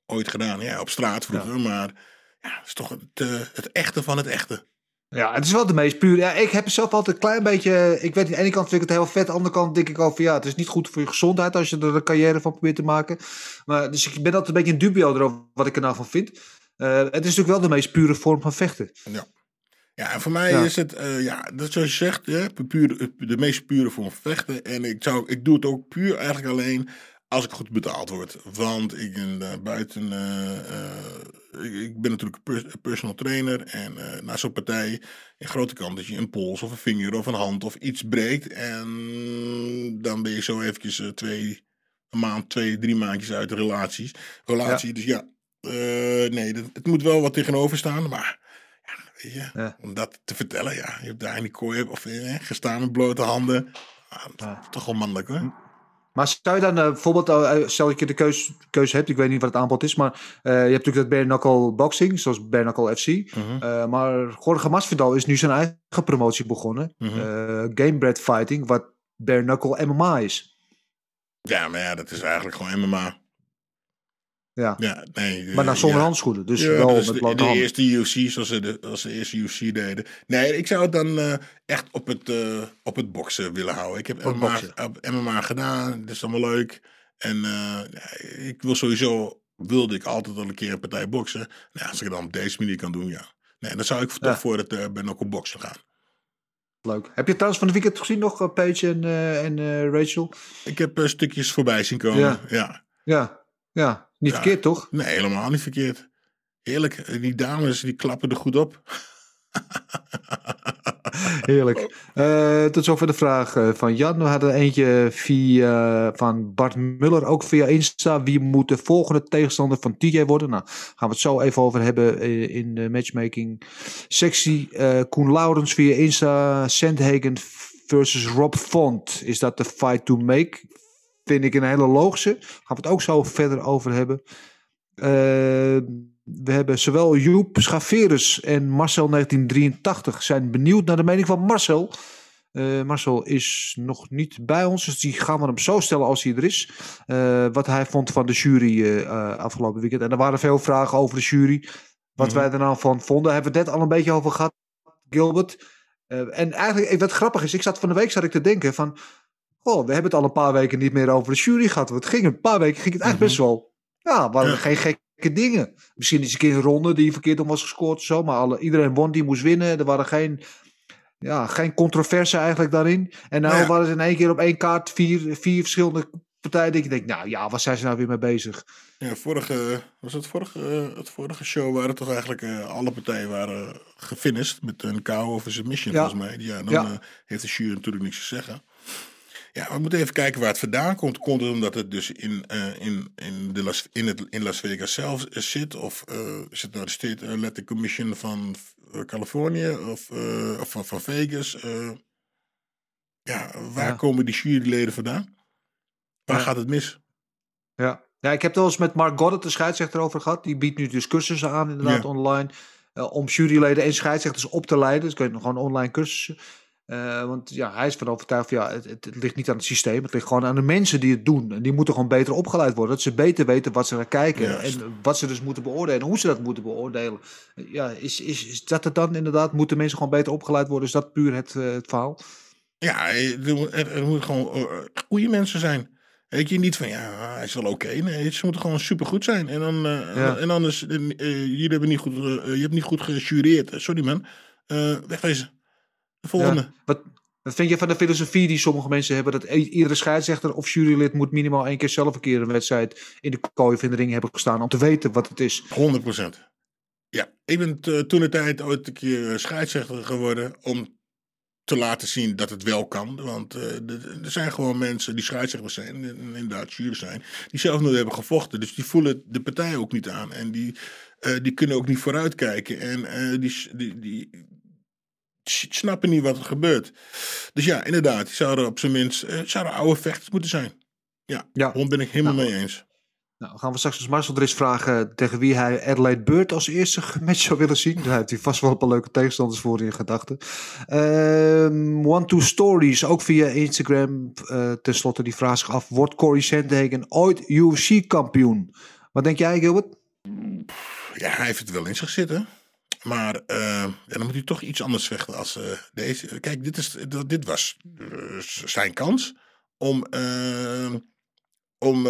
ooit gedaan? Ja, op straat vroeger, maar ja, het is toch het, eh, het echte van het echte. Ja, het is wel de meest puur. Ja, ik heb zelf altijd een klein beetje. Ik weet, aan de ene kant vind ik het heel vet. Aan de andere kant denk ik al van ja, het is niet goed voor je gezondheid als je er een carrière van probeert te maken. Maar, dus ik ben altijd een beetje in dubio erover wat ik er nou van vind. Eh, het is natuurlijk wel de meest pure vorm van vechten. Ja. Ja, en voor mij Ja. is het, eh, ja, dat zoals je zegt, puur, de meest pure vorm van vechten. En ik, zou, ik doe het ook puur eigenlijk alleen als ik goed betaald word. Want ik ben eh, buiten, ik, ik ben natuurlijk pers- personal trainer. En na zo'n partij, een grote kans dat je een pols of een vinger of een hand of iets breekt. En dan ben je zo eventjes twee, een maand, twee, drie maandjes uit de relaties, relatie. Dus ja, eh, nee, dat, het moet wel wat tegenover staan. Maar ja, weet je, Ja. om dat te vertellen, ja, je hebt daar in die kooi of eh, gestaan met blote handen. Ah, Toch wel mannelijk hoor. Maar zou je dan eh, bijvoorbeeld, stel dat je de keuze, keuze hebt, ik weet niet wat het aanbod is, maar je hebt natuurlijk dat bare knuckle boxing, zoals bare knuckle FC. Mhm. Maar Jorge Masvidal is nu zijn eigen promotie begonnen. Mhm. Eh, Gamebred Fighting, wat bare knuckle MMA is. Ja, maar ja, dat is eigenlijk gewoon MMA. Ja. Ja, nee. Maar dan eh, zonder ja. handschoenen, dus Ja, wel is met de, de eerste UFC, zoals ze de, als ze de eerste UFC deden. Nee, ik zou het dan eh, echt op het, eh, op het boksen willen houden. Ik heb Op MMA, op MMA gedaan, dat is allemaal leuk. En ik wil sowieso, wilde ik altijd al een keer een partij boksen. Nou, als ik het dan op deze manier kan doen, ja. Nee, dan zou ik toch voor het uh, Benokkel boksen gaan. Leuk. Heb je trouwens van de weekend gezien nog, Paige en, en Rachel? Ik heb stukjes voorbij zien komen. Ja. Ja, ja. Niet Ja. verkeerd toch? Nee, helemaal niet verkeerd. Heerlijk. Die dames, die klappen er goed op. Heerlijk. Eh, tot zover de vraag eh, van Jan. We hadden eentje via, van Bart Muller, ook via Insta. Wie moet de volgende tegenstander van TJ worden? Nou, gaan we het zo even over hebben eh, in de matchmaking sectie. Koen Laurens via Insta. Sandhagen versus Rob Font. Is dat de fight to make? Vind ik een hele logische. Gaan we het ook zo verder over hebben. Eh, we hebben zowel Joep Schaverus en Marcel 1983 zijn benieuwd naar de mening van Marcel. Eh, Marcel is nog niet bij ons, dus die gaan we hem zo stellen als hij er is. Eh, wat hij vond van de jury afgelopen weekend. En er waren veel vragen over de jury. Wat Mhm. wij er nou van vonden. Hebben we het net al een beetje over gehad, Gilbert. En eigenlijk, wat grappig is, ik zat van de week zat ik te denken van... Oh, we hebben het al een paar weken niet meer over de jury gehad. Want het ging een paar weken ging het eigenlijk best wel... Ja, waren Mhm. Ja. geen gekke dingen. Misschien is een keer een ronde die verkeerd om was gescoord zo. Maar alle, iedereen won die moest winnen. Er waren geen, ja, geen controverse eigenlijk daarin. En nou ja. waren ze in één keer op één kaart vier, vier verschillende partijen. Dat je denkt, nou ja, waar zijn ze nou weer mee bezig? Ja, vorige, was het vorige, het vorige show waren toch eigenlijk eh, alle partijen waren gefinished met een KO of een submission Ja. volgens mij. Ja, dan Ja. eh, heeft de jury natuurlijk niks te zeggen. Ja, we moeten even kijken waar het vandaan komt. Komt het omdat het dus in, eh, in, in, de Las, in, het, in Las Vegas zelf eh, zit? Of eh, is het nou de State Athletic Commission van eh, Californië of, eh, of van, van Vegas? Eh, ja, waar Ja. komen die juryleden vandaan? Waar Ja. gaat het mis? Ja. ja, ik heb het wel eens met Mark Goddard, de scheidsrechter, over gehad. Die biedt nu dus cursussen aan, inderdaad, Ja. online. eh, om juryleden en scheidsrechters op te leiden. Dus kun je nog gewoon online cursussen. Eh, want ja, hij is van overtuigd, ja, het, het, ligt niet aan het systeem. Het ligt gewoon aan de mensen die het doen. En die moeten gewoon beter opgeleid worden. Dat ze beter weten wat ze naar kijken. Juist. En wat ze dus moeten beoordelen. En hoe ze dat moeten beoordelen. Ja, is, is, is dat het dan inderdaad? Moeten mensen gewoon beter opgeleid worden? Is dat puur het, eh, het verhaal? Ja, er, moet- moeten gewoon eh, goede mensen zijn. Weet je, niet van ja, hij is wel oké. Nee, ze moeten gewoon supergoed zijn. En dan, Ja. en is, eh, jullie hebben niet goed, je hebt niet goed gejureerd. Sorry man. Wegwezen. De volgende. Ja. Wat, wat vind je van de filosofie die sommige mensen hebben? Dat iedere scheidsrechter of jurylid moet minimaal één keer zelf een keer een wedstrijd in de kooi of in de ring hebben gestaan. Om te weten wat het is. 100 procent. Ja, ik ben toen de tijd ooit een keer scheidsrechter geworden om te laten zien dat het wel kan. Want eh, er zijn gewoon mensen die scheidsrechters zijn, en inderdaad jury zijn, die zelf nooit hebben gevochten. Dus die voelen de partij ook niet aan. En die, eh, die kunnen ook niet vooruitkijken. En eh, die, die, die snappen niet wat er gebeurt. Dus ja, inderdaad, zouden op zijn minst eh, zouden oude vechters moeten zijn. Ja, Ja. daar ben ik helemaal mee eens. Nou, dan gaan we straks als Marcel eens vragen tegen wie hij Adelaide Bird als eerste match zou willen zien. Daar heeft hij vast wel een paar leuke tegenstanders voor in gedachten. Ehm One Two Stories, ook via Instagram. eh Ten slotte die vraag zich af, wordt Corey Sandhagen ooit UFC-kampioen? Wat denk jij, Gilbert? Ja, hij heeft het wel in zich zitten. Maar eh, dan moet hij toch iets anders vechten als eh, deze. Kijk, dit, is, dit was eh, zijn kans om, eh, om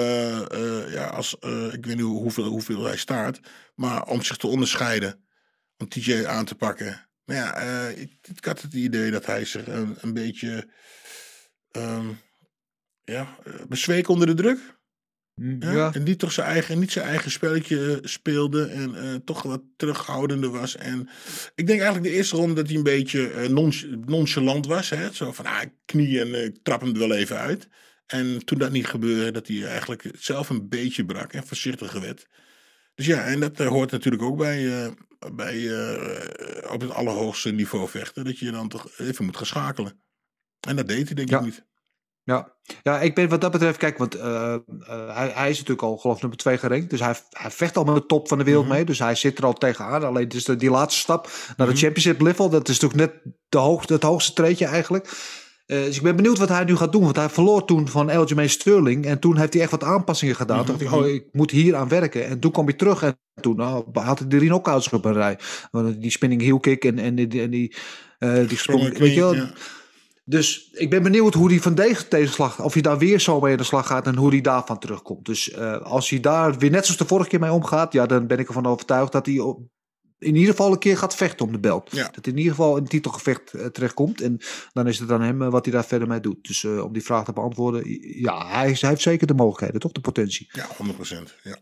ja, als, ik weet niet hoeveel, hoeveel hij staat, maar om zich te onderscheiden. Om TJ aan te pakken. Maar ja, ik, ik had het idee dat hij zich een, een beetje ehm, ja, bezweek onder de druk. Ja, En die toch zijn eigen, niet zijn eigen spelletje eh, speelde. En eh, toch wat terughoudender was. En ik denk eigenlijk de eerste ronde dat hij een beetje eh, nonch- nonchalant was. Hè? Zo van, ah, ik knie en ik trap hem er wel even uit. En toen dat niet gebeurde, dat hij eigenlijk zelf een beetje brak en voorzichtiger werd. Dus ja, en dat hoort natuurlijk ook bij, bij op het allerhoogste niveau vechten. Dat je dan toch even moet gaan schakelen. En dat deed hij denk Ja. ik niet. Ja. ja, ik ben wat dat betreft, kijk, want eh, eh, hij, hij is natuurlijk al geloof ik nummer 2 gerankt. Dus hij, hij vecht al met de top van de wereld mee. Dus hij zit er al tegenaan. Alleen dus de, die laatste stap naar de championship level, dat is natuurlijk net de hoogste, het hoogste treedje eigenlijk. Eh, dus ik ben benieuwd wat hij nu gaat doen. Want hij verloor toen van Aljamain Sterling. En toen heeft hij echt wat aanpassingen gedaan. Toen dacht hij, oh, ik moet hier aan werken. En toen kwam hij terug. En toen nou, had hij drie knockouts op een rij. Die spinning heel kick en, en die, en die, die sprong. Weet je wel, ja. Dus ik ben benieuwd hoe hij van deze tegenslag, of hij daar weer zo mee aan de slag gaat en hoe hij daarvan terugkomt. Dus eh, als hij daar weer net zoals de vorige keer mee omgaat, ja, dan ben ik ervan overtuigd dat hij op- in ieder geval een keer gaat vechten om de belt. Ja. Dat hij in ieder geval in een titelgevecht eh, terechtkomt. En dan is het aan hem eh, wat hij daar verder mee doet. Dus om die vraag te beantwoorden, ja, hij, hij heeft zeker de mogelijkheden, toch? De potentie. Ja, 100%. Ja.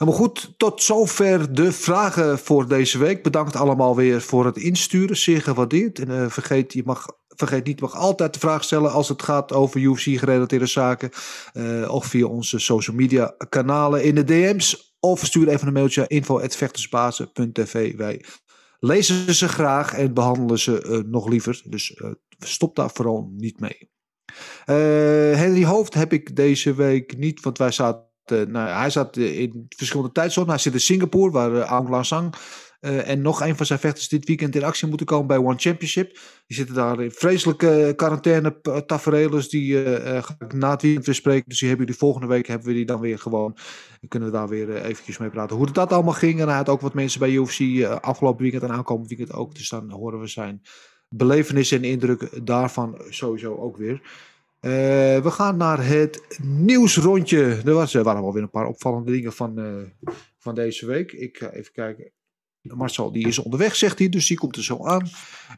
Helemaal goed, tot zover de vragen voor deze week. Bedankt allemaal weer voor het insturen, zeer gewaardeerd. En eh, vergeet, je mag, vergeet niet, je mag altijd de vraag stellen als het gaat over UFC-gerelateerde zaken. Eh, of via onze social media kanalen in de DM's. Of stuur even een mailtje info.vechtersbazen.tv. Wij lezen ze graag en behandelen ze eh, nog liever. Dus stop daar vooral niet mee. Henry Hoofd heb ik deze week niet, want wij zaten. Nou, ja, hij zat eh, in verschillende tijdzones. Hij zit in Singapore, waar uh, Aung La Sang eh, en nog een van zijn vechters dit weekend in actie moeten komen bij One Championship. Die zitten daar in vreselijke quarantaine tafereelen. Die eh, eh, ga ik na het weekend weer spreken. Dus die hebben jullie volgende week hebben we die dan weer gewoon. Kunnen we daar weer eh, eventjes mee praten. Hoe dat allemaal ging. En hij had ook wat mensen bij UFC eh, afgelopen weekend en aankomend weekend ook. Dus dan horen we zijn belevenissen en indrukken daarvan sowieso ook weer. Uh, we gaan naar het nieuwsrondje. Er, was, er waren wel weer een paar opvallende dingen van, uh, van deze week. Ik ga even kijken. Marcel, die is onderweg, zegt hij, dus die komt er zo aan.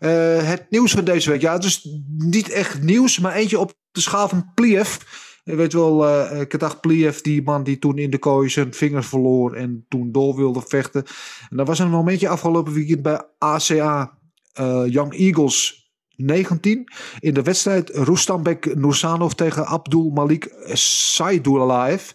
Uh, het nieuws van deze week. Ja, het is niet echt nieuws, maar eentje op de schaal van Pliev. Je weet wel, uh, dacht Pliev, die man die toen in de kooi zijn vingers verloor en toen door wilde vechten. En er was een momentje afgelopen weekend bij ACA Young Eagles 19. In de wedstrijd Rustambek Nursanov tegen Abdul Malik Saidulaev.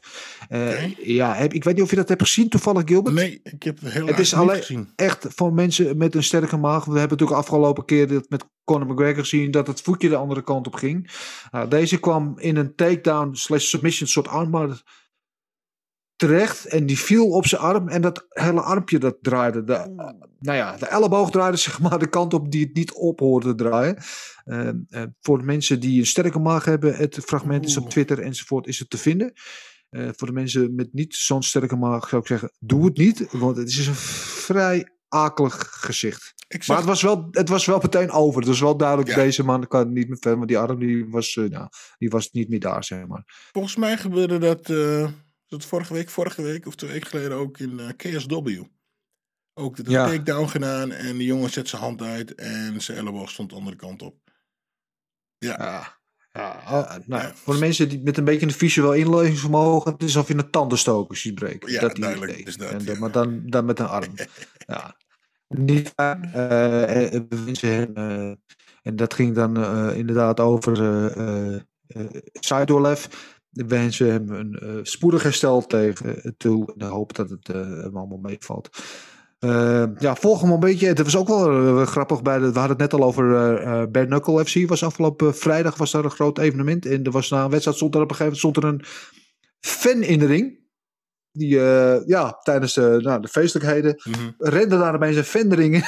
Uh, okay. Ja, heb, ik weet niet of je dat hebt gezien toevallig, Gilbert. Nee, ik heb het heel Het is alleen gezien. echt voor mensen met een sterke maag. We hebben natuurlijk afgelopen keer met Conor McGregor gezien dat het voetje de andere kant op ging. Uh, deze kwam in een takedown slash submission soort armbar terecht en die viel op zijn arm en dat hele armpje dat draaide. De, uh, nou ja, de elleboog draaide zeg maar de kant op die het niet op hoorde draaien. Uh, uh, voor de mensen die een sterke maag hebben, het fragment is op Twitter enzovoort is het te vinden. Uh, voor de mensen met niet zo'n sterke maag zou ik zeggen, doe het niet, want het is een vrij akelig gezicht. Maar het was, wel, het was wel meteen over. Het was wel duidelijk, ja. deze man kan niet meer verder, maar die arm die was, uh, nou, die was niet meer daar, zeg maar. Volgens mij gebeurde dat, dat vorige week, vorige week of twee weken geleden ook in uh, KSW. Ook de ja. takedown gedaan en de jongen zet zijn hand uit en zijn elleboog stond de andere kant op. Ja. ja. Ja, uh, nou, ja. voor de mensen die met een beetje een visueel inlevingsvermogen, het is alsof je een tandenstoker ziet breken. Ja, dat duidelijk. Dat, en, ja. Maar dan, dan met een arm. ja. Niet hem uh, En dat ging dan eh, inderdaad over uh, uh. We wensen hem een uh, spoedig herstel tegen toe. En hoop dat het hem allemaal meevalt. Uh, ja, volg hem een beetje. Het was ook wel uh, grappig. Bij de, we hadden het net al over uh, Bare Knuckle FC. Was afgelopen vrijdag was daar een groot evenement. En er was na een wedstrijd stond er op een gegeven moment stond er een fan in de ring. Die ja, tijdens nou, de feestelijkheden mm -hmm. rende daar bij zijn fan de ring in.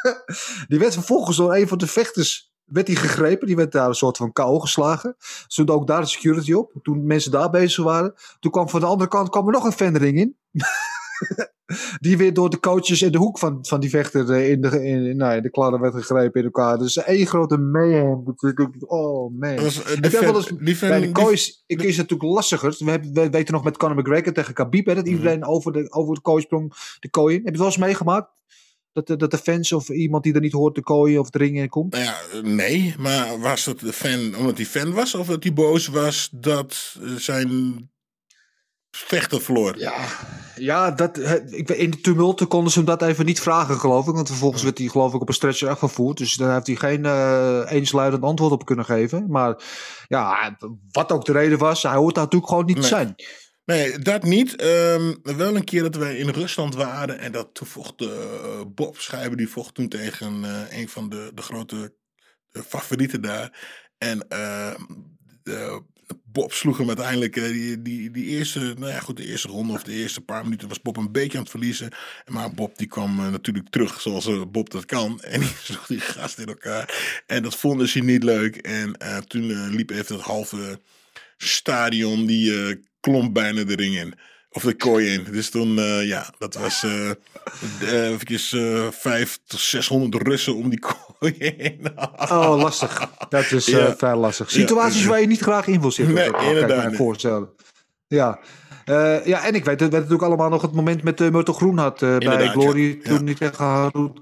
die werd vervolgens door een van de vechters werd hij gegrepen. Die werd daar een soort van kou geslagen. Stond ook daar de security op. Toen mensen daar bezig waren. Toen kwam van de andere kant kwam er nog een fan de ring in. die weer door de coaches in de hoek van, van die vechter in de, in, nou, in de kladden werd gegrepen in elkaar. Dus één grote mayhem. Oh man. Was, uh, eens, die fan, bij de coach is het natuurlijk lastiger. We, hebben, we weten nog met Conor McGregor tegen Khabib. Hè, dat iedereen over, de, over de kooi sprong. De kooi in. Heb je het wel eens meegemaakt? Dat de, dat de fans of iemand die er niet hoort de kooi of de ring in komt? Nou ja, nee, maar was het de fan omdat hij fan was of dat hij boos was dat eh, zijn vechter verloor? Ja, ja dat, het- ik, in de tumulten konden ze hem dat even niet vragen, geloof ik. Want vervolgens werd hij, geloof ik, op een stretcher afgevoerd. Dus daar heeft hij geen eh eensluidend antwoord op kunnen geven. Maar ja, wat ook de reden was, hij hoort daar natuurlijk gewoon niet te Nee. zijn. Nee, dat niet. Ehm, wel een keer dat wij in Rusland waren en dat toen vocht eh, Bob Schijber, die vocht toen tegen eh, een van de, de grote eh, favorieten daar. En eh, de- Bob sloeg hem uiteindelijk, eh, die, die, die eerste, nou ja goed, de eerste ronde of de eerste paar minuten was Bob een beetje aan het verliezen. Maar Bob die kwam natuurlijk terug zoals Bob dat kan. En die sloeg die gast in elkaar. En dat vonden ze niet leuk. En toen liep even het halve stadion, die klom bijna de ring in. Of de kooi in. Dus toen, eh, ja, dat was eh, eventjes vijf tot 600 Russen om die kooi heen. Oh, lastig. Dat is Ja. vrij lastig. Situaties Ja. waar je niet graag in wil zitten. Nee, kan ik me inderdaad niet. voorstellen. Ja. Ja, en ik weet dat we natuurlijk allemaal nog het moment met uh, Myrtle Groen had eh, bij Inderdaad, Glory. ja. Toen hij tegen Harut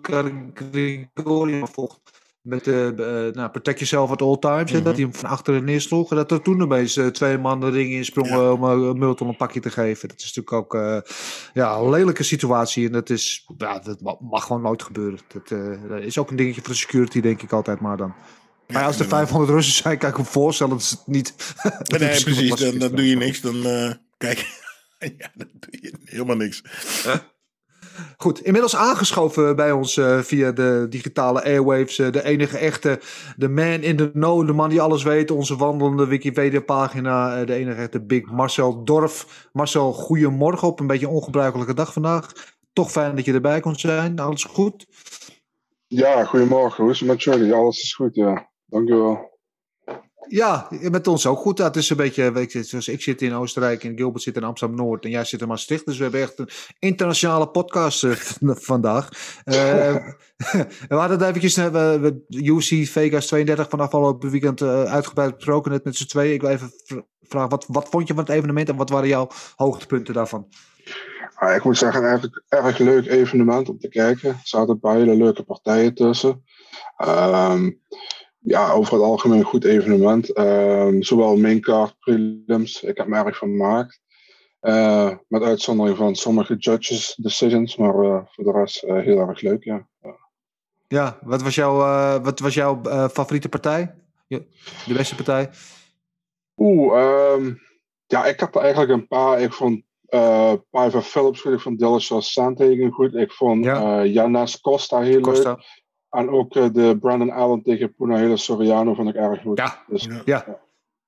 Grigorian vocht. Met eh, eh, nou, Protect Yourself at All Times. Mhm. dat hij hem van achteren neersloeg. En dat er toen opeens eh, twee man de ring insprongen Ja. om uh, Myrtle een pakje te geven. Dat is natuurlijk ook ja, een lelijke situatie. En dat, is, ja, dat ma- mag gewoon nooit gebeuren. Dat, dat is ook een dingetje voor de security, denk ik altijd maar dan. Maar ja, als er inderdaad. 500 Russen zijn, kan ik me voorstellen dat ze het niet. Nee, precies. Dan, dan doe je niks. Dan, kijk, ja, dan doe je helemaal niks. Goed, inmiddels aangeschoven bij ons eh, via de digitale airwaves. eh, de enige echte, de man in the know, de man die alles weet. Onze wandelende Wikipedia-pagina. eh, de enige echte Big Marcel Dorf. Marcel, goedemorgen op een beetje ongebruikelijke dag vandaag. Toch fijn dat je erbij kon zijn. Alles goed? Ja, goedemorgen. Hoe is het met jullie? Alles is goed, ja. Dankjewel. Ja, met ons ook goed. Het is een beetje, weet je, zoals ik zit in Oostenrijk en Gilbert zit in Amsterdam-Noord en jij zit in Maastricht. Dus we hebben echt een internationale podcast eh, vandaag. Eh, we hadden het eventjes, eh, we, we, UC Vegas 32 van afgelopen weekend uitgebreid besproken net met z'n tweeën. Ik wil even vr- vragen, wat, wat vond je van het evenement en wat waren jouw hoogtepunten daarvan? Ah, ik moet zeggen, een erg, leuk evenement om te kijken. Er zaten een paar hele leuke partijen tussen. Ehm, ja, over het algemeen een goed evenement. Ehm, zowel maincard, prelims. Ik heb me erg vermaakt. Eh, met uitzondering van sommige judges decisions. Maar eh, voor de rest eh, heel erg leuk, ja. Ja, wat was jouw, eh, wat was jouw favoriete partij? De beste partij? Oeh, ehm, ja, ik had er eigenlijk een paar. Ik vond eh Piper Phillips goed. Ik vond Dillashaw Sandhagen goed. Ik vond Ja. Janas Costa heel leuk. En ook eh, de Brandon Allen tegen Punahele Soriano vond ik erg goed. Ja, Dus, Ja. Ja.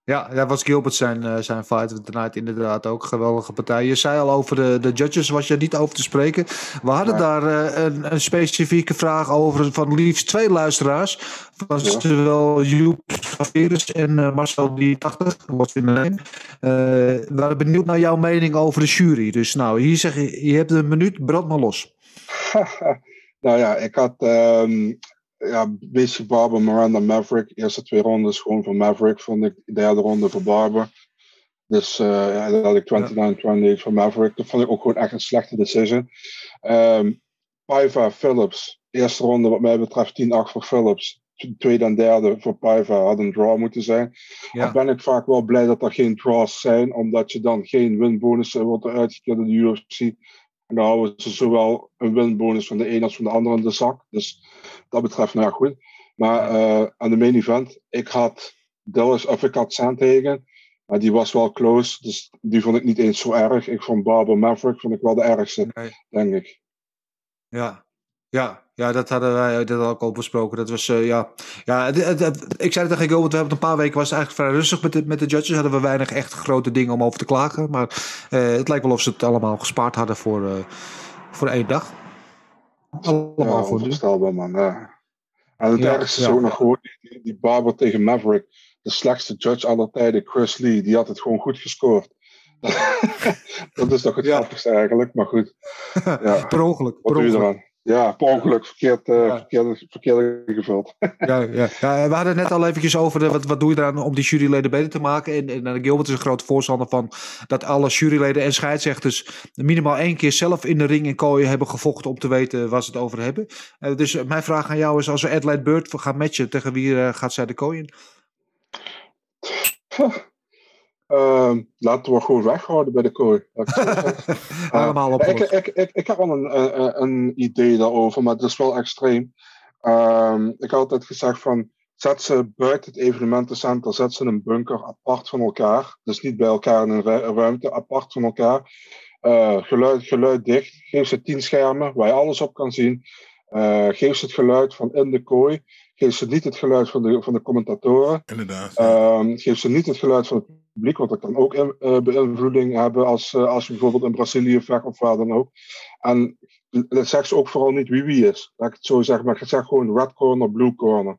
Ja, dat was Gilbert zijn, eh, zijn fight of the night inderdaad ook. Geweldige partij. Je zei al over de, de judges, was je niet over te spreken. We hadden Ja. daar eh, een, een specifieke vraag over van liefst twee luisteraars. Van Ja. zowel Joep Saveris en eh, Marcel die 80, wat in de naam. Eh, we waren benieuwd naar jouw mening over de jury. Dus nou, hier zeg je, je hebt een minuut, brand maar los. nou ja, ik had ehm ja, beetje Barber, Miranda, Maverick. Eerste twee rondes gewoon voor Maverick, vond ik. De derde ronde voor Barber. Dus eh ja, dan had ik 29-28 voor Maverick. Dat vond ik ook gewoon echt een slechte decision. Ehm Paiva, Phillips. Eerste ronde wat mij betreft 10-8 voor Phillips. Tweede en derde voor Paiva had een draw moeten zijn. Ja. Dan ben ik vaak wel blij dat er geen draws zijn, omdat je dan geen winbonussen wordt uitgekeerd in de UFC. En dan houden ze zowel een winbonus van de een als van de ander in de zak. Dus dat betreft, nou ja, goed. Maar uh, aan de main event, ik had Dallas, of ik had Sandhagen. Maar die was wel close, dus die vond ik niet eens zo erg. Ik vond Barber Maverick vond ik wel de ergste, denk ik. Ja, ja, ja, dat hadden wij dat ook al besproken. Dat was, uh, ja, ja het, het, ik zei het tegen want we hebben een paar weken was het eigenlijk vrij rustig met de, met de judges. Hadden we weinig echt grote dingen om over te klagen. Maar uh, het lijkt wel of ze het allemaal gespaard hadden voor, uh, voor één dag. Allemaal ja, voor onvoorstelbaar, man. Ja. En het ja, ergste is ook nog gewoon die, die Barber tegen Maverick. De slechtste judge aller tijden, Chris Lee, die had het gewoon goed gescoord. dat is toch het ja. grappigste eigenlijk, maar goed. Ja. per ongeluk. Wat per eraan? Ja, per ongeluk verkeerd, uh, ja. verkeerd, verkeerd ingevuld. ja, ja. ja, we hadden het net al eventjes over de, wat, wat doe je eraan om die juryleden beter te maken. En, en, en Gilbert is een groot voorstander van dat alle juryleden en scheidsrechters minimaal één keer zelf in de ring en kooien hebben gevochten om te weten waar ze het over hebben. Uh, dus mijn vraag aan jou is, als we Adelaide Bird gaan matchen, tegen wie uh, gaat zij de kooien? Uh, laten we gewoon weghouden bij de kooi. Allemaal op. ik, ik, ik, ik heb wel een, een, een, idee daarover, maar het is wel extreem. Uh, ik had altijd gezegd van, zet ze buiten het evenementencentrum, zet ze een bunker apart van elkaar. Dus niet bij elkaar in een ruimte, apart van elkaar. Uh, geluid, geluid dicht. Geef ze tien schermen waar je alles op kan zien. Uh, geef ze het geluid van in de kooi. Geef ze niet het geluid van de, van de commentatoren. Inderdaad. Uh, geef ze niet het geluid van het publiek, want dat kan ook uh, beïnvloeding hebben als, uh, als je bijvoorbeeld in Brazilië vecht of waar dan ook. En zegt ze ook vooral niet wie wie is. Laat ik het zo zeggen, maar je zegt gewoon red corner, blue corner.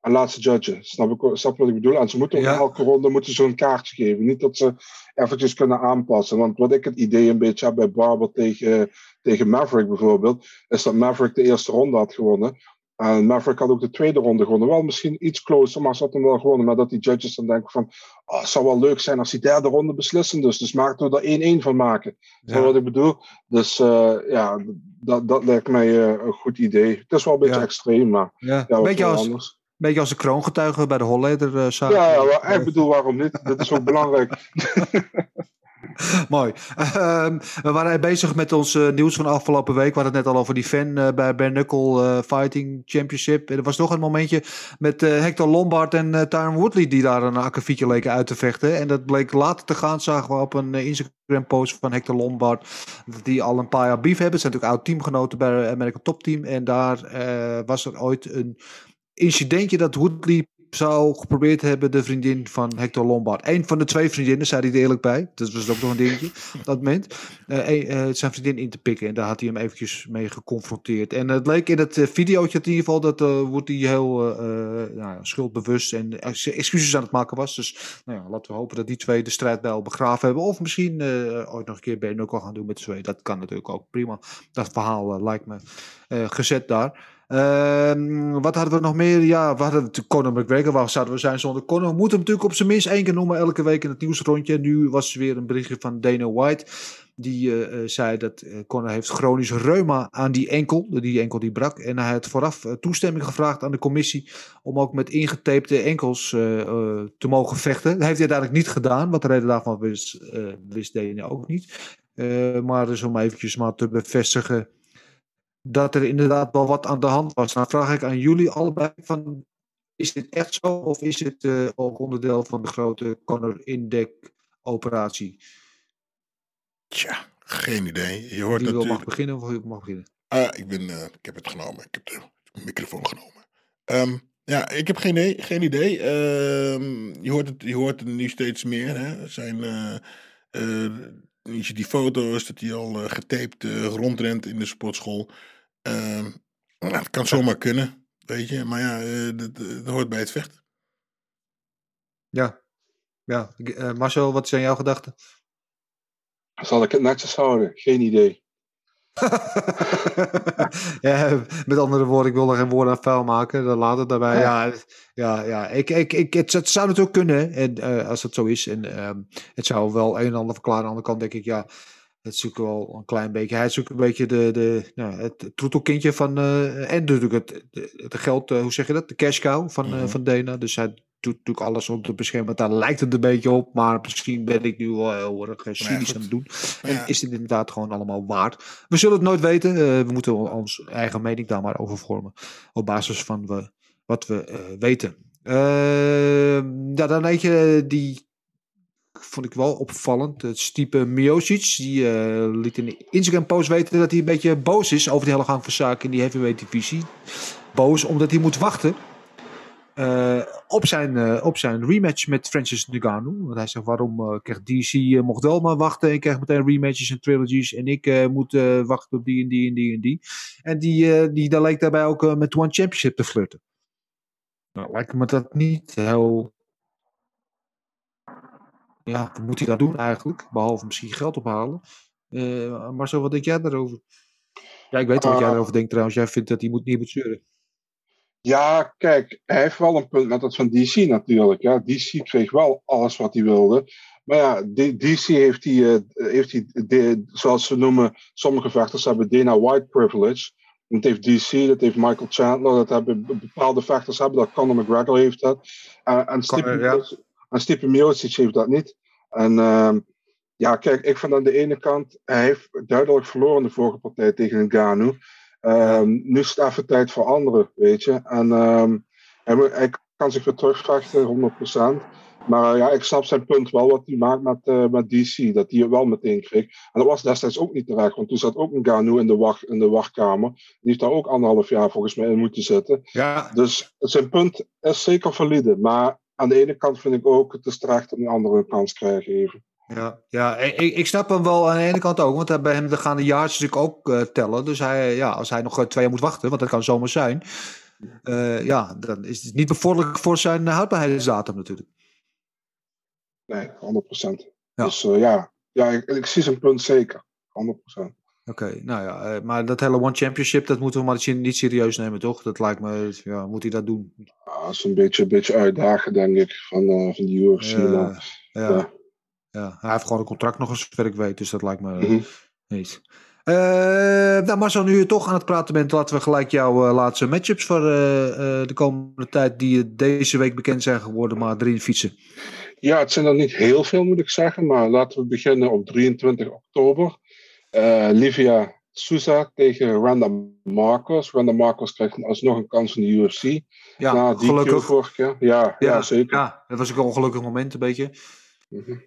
En laat ze judgen. Snap, ik, snap wat ik bedoel? En ze moeten ja. elke ronde moeten ze een kaartje geven. Niet dat ze eventjes kunnen aanpassen. Want wat ik het idee een beetje heb bij Barber tegen, tegen Maverick bijvoorbeeld, is dat Maverick de eerste ronde had gewonnen. En Maverick had ook de tweede ronde gewonnen. Wel misschien iets closer, maar ze had hem wel gewonnen. Maar dat die judges dan denken van... Oh, het zou wel leuk zijn als die derde ronde beslissen. Dus, dus maakten we er 1-1 van maken. Ja. Dat wat ik bedoel. Dus uh, ja, dat, dat lijkt mij uh, een goed idee. Het is wel een beetje ja. extreem, maar ja. ja beetje als, anders. beetje als de kroongetuige bij de Holleder uh, Ja, ja ik bedoel, waarom niet? Dat is ook belangrijk. Mooi. Uh, we waren bezig met ons uh, nieuws van afgelopen week. We hadden het net al over die fan uh, bij Bare Knuckle Fighting Championship. En er was nog een momentje met Hector Lombard en Tyron Woodley die daar een akkefietje leken uit te vechten. En dat bleek later te gaan, zagen we op een Instagram post van Hector Lombard. Dat die al een paar jaar beef hebben. Ze zijn natuurlijk oud teamgenoten bij American Top Team. En daar was er ooit een incidentje dat Woodley zou geprobeerd hebben de vriendin van Hector Lombard. Eén van de twee vriendinnen, zei hij er eerlijk bij. Dat was ook nog een dingetje op dat moment. Uh, uh, zijn vriendin in te pikken. En daar had hij hem eventjes mee geconfronteerd. En het leek in het uh, videootje in ieder geval dat wordt hij heel nou, schuldbewust en excuses aan het maken was. Dus nou ja, laten we hopen dat die twee de strijd wel begraven hebben. Of misschien ooit nog een keer Ben ook al gaan doen met twee. Dat kan natuurlijk ook prima. Dat verhaal lijkt me gezet daar. Uh, wat hadden we nog meer? Ja, we hadden Conor McGregor. Waar zouden we zijn zonder Conor? We moeten hem natuurlijk op zijn minst één keer noemen elke week in het nieuwsrondje. Nu was er weer een berichtje van Dana White. Die uh, zei dat uh, Conor heeft chronisch reuma aan die enkel. Die enkel die brak. En hij had vooraf toestemming gevraagd aan de commissie. Om ook met ingetapte enkels te mogen vechten. Dat heeft hij uiteindelijk niet gedaan. Wat de reden daarvan wist, wist Dana ook niet. maar dus om eventjes maar te bevestigen dat er inderdaad wel wat aan de hand was. Nou vraag ik aan jullie allebei van, is dit echt zo of is het uh, ook onderdeel van de grote Conor Indek operatie? Tja, geen idee. Je hoort Wie natuurlijk... mag beginnen of ik mag beginnen? Ah, ik, ben, uh, ik heb het genomen. Ik heb de microfoon genomen. Um, ja, ik heb geen, idee. Geen idee. Um, je, hoort het, je hoort het nu steeds meer. Hè. Er zijn... Uh, je die foto's dat hij al getaped rondrent in de sportschool. Uh, nou, het kan zomaar kunnen, weet je. Maar ja, uh, dat, dat, hoort bij het vechten. Ja. Ja. Uh, Marcel, wat zijn jouw gedachten? Zal ik het netjes houden? Geen idee. ja, met andere woorden, ik wil er geen woorden aan vuil maken. Dan laat het daarbij. Ja, ja, ja. Ik, ik, ik, het, het zou natuurlijk kunnen, en, uh, als het zo is. En uh, het zou wel een en ander verklaren. Aan de andere kant denk ik, ja, het is natuurlijk wel een klein beetje. Hij is ook een beetje de, de, nou, het troetelkindje van. Uh, en natuurlijk het, het, geld, uh, hoe zeg je dat? De cash cow van, uh, van Dena. Dus hij doet natuurlijk alles om te beschermen. Daar lijkt het een beetje op. Maar misschien ben ik nu wel heel erg cynisch aan het doen. En is dit inderdaad gewoon allemaal waard? We zullen het nooit weten. we moeten ons eigen mening daar maar over vormen. Op basis van we wat we eh, weten. Uh, ja, dan eentje die vond ik wel opvallend. Het Stipe Miocic, die uh, liet in Instagram-post weten dat hij een beetje boos is over de hele gang van zaken in die heavyweight divisie. Boos omdat hij moet wachten uh, op, zijn, uh, op zijn rematch met Francis Ngannou. Want hij zegt, waarom krijgt DC mocht wel maar wachten en krijgt meteen rematches en trilogies en ik moet wachten op die en die en die en die. En die, die daar leek daarbij ook met One Championship te flirten. Nou, lijkt me dat niet heel ja, wat moet hij dan doen eigenlijk? Behalve misschien geld ophalen. Uh, Marcel, wat denk jij daarover? Ja, ik weet wat jij erover denkt trouwens. Jij vindt dat hij moet, niet moet zeuren. Ja, kijk, hij heeft wel een punt met dat van DC natuurlijk. Ja. DC kreeg wel alles wat hij wilde. Maar ja, DC heeft die, uh, heeft die de, zoals ze noemen, sommige vechters hebben Dana White privilege. Dat heeft DC, dat heeft Michael Chandler, dat hebben bepaalde vechters hebben dat. Conor McGregor heeft dat. En Stipe, ja. Miocic heeft dat niet. En uh, ja, kijk, ik vind aan de ene kant, hij heeft duidelijk verloren de vorige partij tegen Ngannou. Um, nu is het even tijd voor anderen, weet je. En um, hij, hij, kan zich weer terugvechten, 100%. Maar uh, ja, ik snap zijn punt wel wat hij maakt met, uh, met DC. Dat hij het wel meteen kreeg. En dat was destijds ook niet terecht. Want toen zat ook een Ganu in de, wacht, in de wachtkamer. Die heeft daar ook anderhalf jaar volgens mij in moeten zitten. Ja. Dus zijn punt is zeker valide. Maar aan de ene kant vind ik ook, het is terecht om een andere een kans krijgen even. Ja, ja ik, ik snap hem wel aan de ene kant ook. Want bij hem gaan de jaartjes natuurlijk ook uh, tellen. Dus hij, ja, als hij nog twee jaar moet wachten, want dat kan zomaar zijn. Uh, ja, dan is het niet bevorderlijk voor zijn houdbaarheidsdatum natuurlijk. Nee, 100%. Ja. Dus uh, ja, ja ik, ik, zie zijn punt zeker. 100%. Oké, nou ja, uh, maar dat hele One Championship, dat moeten we maar niet serieus nemen, toch? Dat lijkt me, ja, moet hij dat doen? Ja, dat is een beetje, een beetje uitdagen, denk ik, van, uh, van die UFC. Ja, ja. ja. hij heeft gewoon een contract nog eens, zover ik weet, dus dat lijkt me mm -hmm. niet. Uh, nou, Marcel, nu je toch aan het praten bent, laten we gelijk jouw uh, laatste matchups voor de komende tijd, die deze week bekend zijn geworden, maar erin fietsen. Ja, het zijn er niet heel veel, moet ik zeggen, maar laten we beginnen op 23 oktober. Uh, Livia Souza tegen Randa Marcos. Randa Marcos krijgt alsnog een kans in de UFC. Ja, Na die gelukkig. Vorige keer. Ja, ja, ja, zeker. Ja, dat was ook een ongelukkig moment een beetje. Mm -hmm.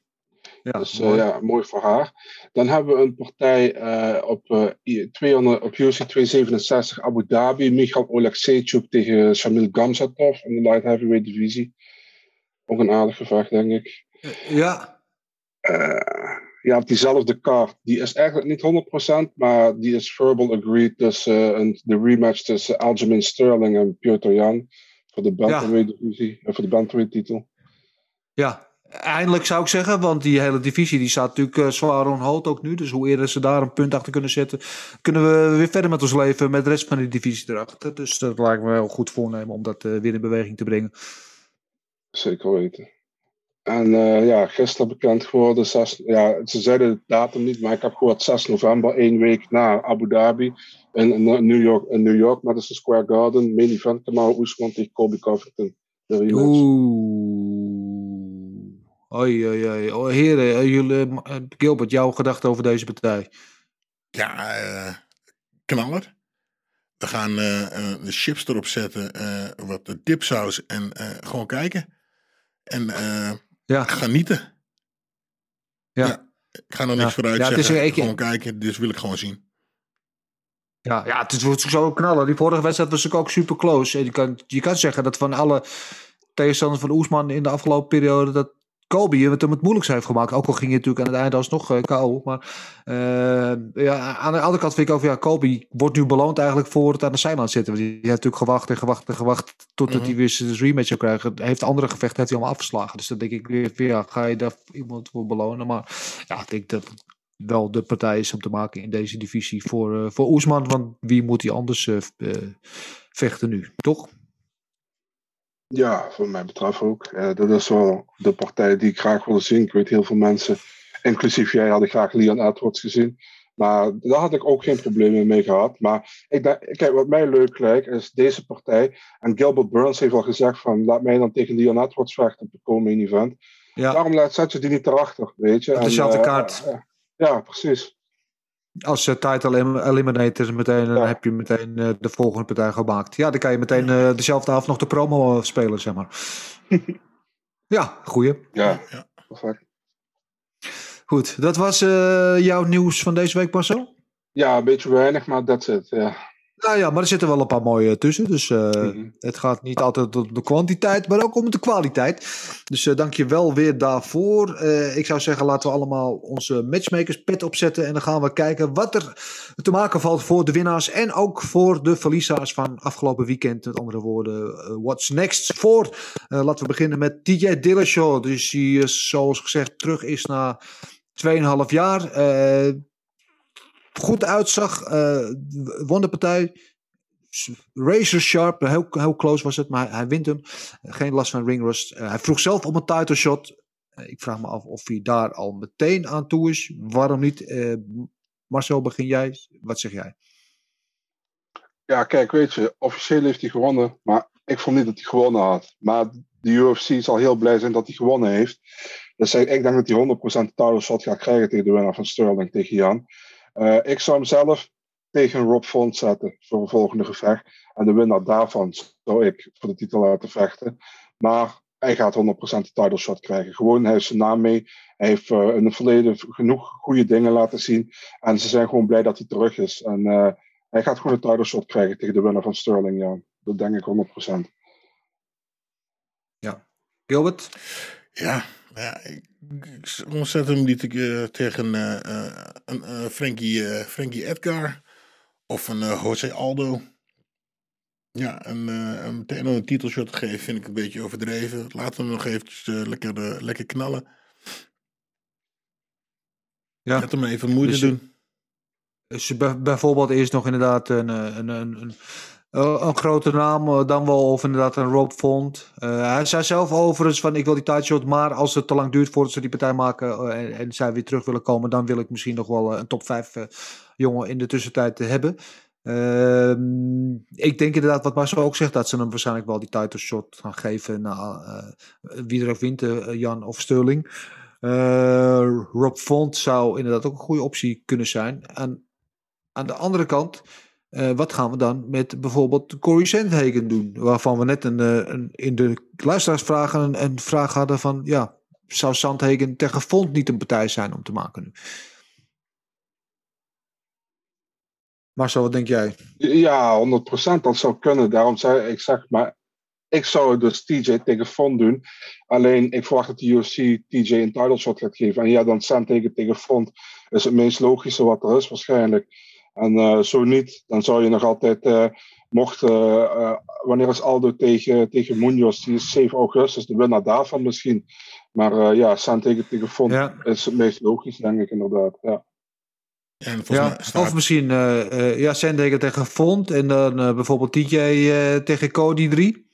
Ja, dus mooi. Uh, ja, mooi voor haar. Dan hebben we een partij uh, op, uh, 200, op UFC 267 Abu Dhabi. Michal Oleksiejczuk tegen Shamil Gamzatov in de light heavyweight divisie. Ook een aardig gevecht, denk ik. Ja. Ja, diezelfde kaart. Die is eigenlijk niet 100%, maar die is verbal agreed tussen uh, de rematch tussen Aljamain Sterling en Piotr Jan voor de bantamweight divisie, ja. voor de bantamweight titel. Ja, eindelijk zou ik zeggen, want die hele divisie die staat natuurlijk uh, zwaar on hold ook nu. Dus hoe eerder ze daar een punt achter kunnen zetten, kunnen we weer verder met ons leven met de rest van die divisie erachter. Dus dat lijkt me wel goed voornemen om dat weer in beweging te brengen. Zeker weten. En uh, ja, gisteren bekend geworden, 6, ja, ze zeiden de datum niet, maar ik heb gehoord 6 november, één week na Abu Dhabi in, New York, in New York, Madison Square Garden, main event, Kamaru Usman tegen Colby Covington. Oeh. Oei, oei, oei. Oh, heren, jullie, Gilbert, jouw gedachten over deze partij? Ja, uh, knaller. We gaan uh, de chips erop zetten, wat dipsaus en gewoon kijken. En ja. genieten. Ja. ja. Ik ga nog niks vooruit ja, zeggen. Is gewoon kijken, dus wil ik gewoon zien. Ja, ja het wordt zo knallen. Die vorige wedstrijd was ook super close. En je kan, je kan zeggen dat van alle tegenstanders van Oesman in de afgelopen periode... dat Kobe het hem het moeilijkst heeft gemaakt. Ook al ging je natuurlijk aan het einde alsnog uh, KO. Maar uh, ja, aan de andere kant vind ik ook, ja, Kobe wordt nu beloond eigenlijk voor het aan de zijland zitten. Want hij heeft natuurlijk gewacht en gewacht en gewacht totdat mm -hmm. hij weer zijn rematch zou krijgen. Hij heeft andere gevechten heeft hij allemaal afgeslagen. Dus dan denk ik weer, ja, ga je daar iemand voor belonen? Maar ja, ik denk dat wel de partij is om te maken in deze divisie voor, uh, voor Oesman. Want wie moet hij anders vechten nu, toch? Ja, voor mij betreft ook. Uh, dat is wel de partij die ik graag wilde zien. Ik weet heel veel mensen, inclusief jij, hadden graag Leon Edwards gezien. Maar daar had ik ook geen problemen mee gehad. Maar ik denk, kijk, wat mij leuk lijkt, is deze partij. En Gilbert Burns heeft al gezegd van, laat mij dan tegen Leon Edwards vechten op de komende event. Ja. Waarom laat, zet je die niet erachter, weet je? Dezelfde en, kaart. Uh, ja, precies. Als uh, title elim- eliminator meteen, dan Ja. heb je meteen eh, de volgende partij gemaakt. Ja, dan kan je meteen eh, dezelfde avond nog de promo eh, spelen, zeg maar. ja, goeie. Ja, Ja. Goed, dat was eh, jouw nieuws van deze week, Marcel? Ja, een beetje weinig, maar that's it. Ja. Nou ja, maar er zitten wel een paar mooie tussen. Dus eh, Mhm. het gaat niet altijd om de kwantiteit, maar ook om de kwaliteit. Dus eh dank je wel weer daarvoor. Eh, ik zou zeggen, laten we allemaal onze matchmakers pet opzetten. En dan gaan we kijken wat er te maken valt voor de winnaars. En ook voor de verliezers van afgelopen weekend. Met andere woorden, what's next voor? laten we beginnen met TJ Dillashaw. Dus die, zoals gezegd, terug is na 2,5 jaar. Goed uitzag. eh won de partij. Razor sharp, heel, close was het, maar hij, wint hem. Geen last van ringrust. Eh, hij vroeg zelf om een title shot. Eh, ik vraag me af of hij daar al meteen aan toe is. Waarom niet? Marcel, begin jij. Wat zeg jij? ja, kijk, weet je, officieel heeft hij gewonnen, maar ik vond niet dat hij gewonnen had. Maar de UFC zal heel blij zijn dat hij gewonnen heeft. Dus ik denk dat hij 100% de title shot gaat krijgen tegen de winnaar van Sterling, tegen Jan. Eh, ik zou hem zelf tegen Rob Font zetten voor een volgende gevecht. En de winnaar daarvan zou ik voor de titel laten vechten. Maar hij gaat 100% de title shot krijgen. Gewoon, hij heeft zijn naam mee. Hij heeft eh, in het verleden genoeg goede dingen laten zien. En ze zijn gewoon blij dat hij terug is. En eh, hij gaat gewoon de title shot krijgen tegen de winnaar van Sterling, ja. Dat denk ik 100%. Gilbert? Ja, ja ik, zet hem niet eh, tegen eh, eh, een Frankie, Frankie Edgar of een Jose Aldo. Ja, en meteen nog een titelshot geven vind ik een beetje overdreven. Laat hem nog eventjes lekker, lekker knallen. Ja. Laat hem even moeite Dus- doen. Dus bij- bijvoorbeeld eerst nog inderdaad een, een, een, een, een grote naam, eh, dan wel of inderdaad een Rob Font. Eh, hij zei zelf overigens van ik wil die title shot, maar als het te lang duurt voordat ze die partij maken eh, en, zij weer terug willen komen, dan wil ik misschien nog wel eh, een top 5 eh, jongen in de tussentijd hebben. Ehm, ik denk inderdaad, wat Marcel ook zegt, dat ze hem waarschijnlijk wel die title shot gaan geven naar eh, wie er ook wint, eh, Jan of Sterling. Eh, Rob Font zou inderdaad ook een goede optie kunnen zijn. En aan de andere kant, eh, wat gaan we dan met bijvoorbeeld Corey Sandhagen doen? Waarvan we net een, eh, een, in de luisteraarsvragen een, een vraag hadden van... ja, zou Sandhagen tegen Font niet een partij zijn om te maken nu? Marcel, wat denk jij? Ja, 100% dat zou kunnen. Daarom zei ik, zeg maar, ik zou dus TJ tegen Font doen. Alleen, ik verwacht dat de TJ een title shot gaat geven. En ja, dan Sam tegen, Font is het meest logische wat er is waarschijnlijk. En eh, zo niet, dan zou je nog altijd, eh, mocht, eh, eh, wanneer is Aldo tegen, tegen Munoz? Die is 7 augustus, de winnaar daarvan misschien. Maar eh, ja, Sam tegen, tegen Font Ja. is het meest logisch, denk ik inderdaad. Ja. En Ja, staat- of misschien uh, uh, ja, Sandhagen tegen Font en dan uh, bijvoorbeeld TJ uh, tegen Cody 3.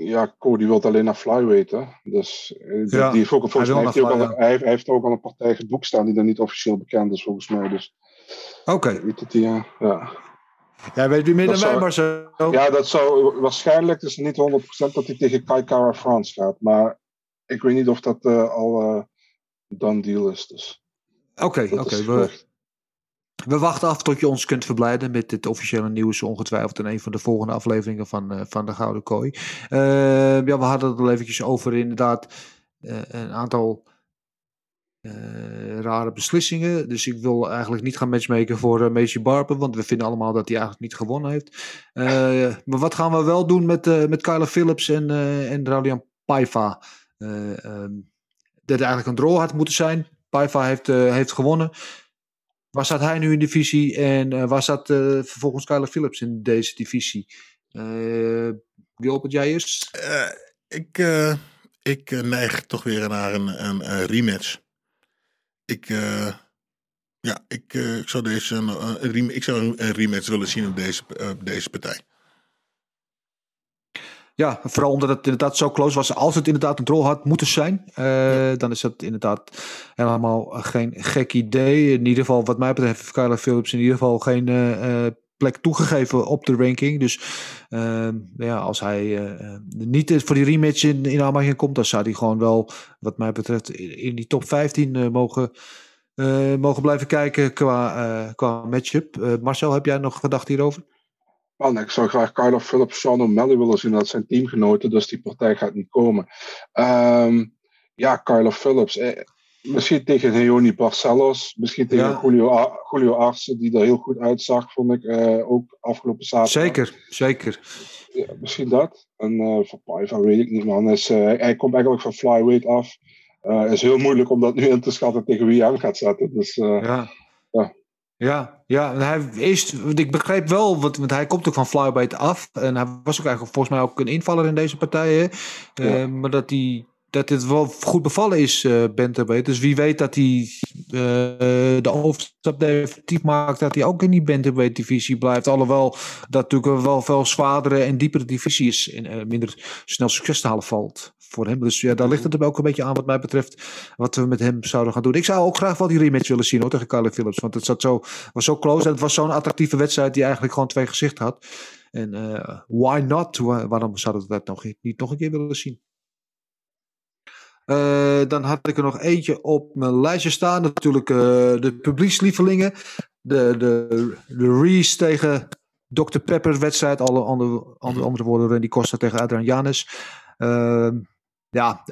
Ja, Cody wil alleen naar flyweight, hè. Dus uh, Ja, die heeft ook, volgens hij mij heeft hij, ook al, fly, hij, heeft, hij heeft ook al een partij geboekt staan die dan niet officieel bekend is, volgens mij. Dus Oké. Okay. het, ja. ja. Jij weet wie meer dan maar zo. Ja, dat zou waarschijnlijk, is niet 100% dat hij tegen Kai Kara France gaat. Maar ik weet niet of dat uh, al uh, done deal is. Dus. Oké, okay, oké. Okay. We, we, wachten af tot je ons kunt verblijden met dit officiële nieuws. Ongetwijfeld in een van de volgende afleveringen van, uh, van de Gouden Kooi. ja, we hadden het al eventjes over inderdaad een aantal uh, rare beslissingen. Dus ik wil eigenlijk niet gaan matchmaken voor uh, Macy Barber. Want we vinden allemaal dat hij eigenlijk niet gewonnen heeft. Uh, maar wat gaan we wel doen met, uh, met Kyla Phillips en, uh, en Raulian Paiva? Um, dat eigenlijk een draw had moeten zijn. Paiva heeft, heeft gewonnen. Waar staat hij nu in de divisie? En waar staat vervolgens Kyla Phillips in deze divisie? Gilbert, jij eerst? ik ik neig toch weer naar een, een, een rematch ik, uh, ja, ik, uh, ik zou deze een, een, ik zou een rematch willen zien op deze, op deze partij. Ja, vooral omdat het inderdaad zo close was. Als het inderdaad een rol had moeten zijn, ja. dan is dat inderdaad helemaal geen gek idee. In ieder geval, wat mij betreft, heeft Kyla Phillips in ieder geval geen plek toegegeven op de ranking. Dus uh, ja, als hij uh, niet voor die rematch in, in komt, dan zou hij gewoon wel, wat mij betreft, in die top 15 uh, mogen eh, mogen blijven kijken qua, eh, qua matchup. Eh, Marcel, heb jij nog gedacht hierover? Ik zou graag Kyler Phillips, Sean O'Malley willen zien. Dat zijn teamgenoten, dus die partij gaat niet komen. Ehm, ja, Kyler Phillips. Eh, misschien tegen Leoni Barcelos. Misschien tegen Ja. Julio, Julio Arce, die er heel goed uitzag, vond ik. eh, ook afgelopen zaterdag. Zeker, zeker. Ja, misschien dat. En eh voor Paiva weet ik niet, man. Is, eh, hij komt eigenlijk van flyweight af. Het is heel moeilijk om dat nu in te schatten tegen wie hij hem gaat zetten. Dus Ja. Ja. Ja, ja, hij is, ik begreep wel, want, want hij komt ook van Flyweight af. En hij was ook eigenlijk volgens mij ook een invaller in deze partijen. Ja. maar dat hij dat dit wel goed bevallen is, eh Bantamweight. Dus wie weet dat hij eh, de overstap definitief maakt, dat hij ook in die Bantamweight divisie blijft. Alhoewel dat natuurlijk wel veel zwaardere en diepere divisie is en eh, minder snel succes te halen valt voor hem. Dus ja, daar ligt het ook een beetje aan wat mij betreft, wat we met hem zouden gaan doen. Ik zou ook graag wel die rematch willen zien hoor, tegen Kyler Phillips, want het zat zo, was zo close en het was zo'n attractieve wedstrijd die eigenlijk gewoon twee gezichten had. En why not? Wa- Waarom zouden we dat nog niet nog een keer willen zien? Eh, dan had ik er nog eentje op mijn lijstje staan. Natuurlijk eh, de publiekslievelingen. De, de, de Reese tegen Dr. Pepper wedstrijd. Alle andere, andere, andere woorden. Randy Costa tegen Adrian Janis. Ehm, ja,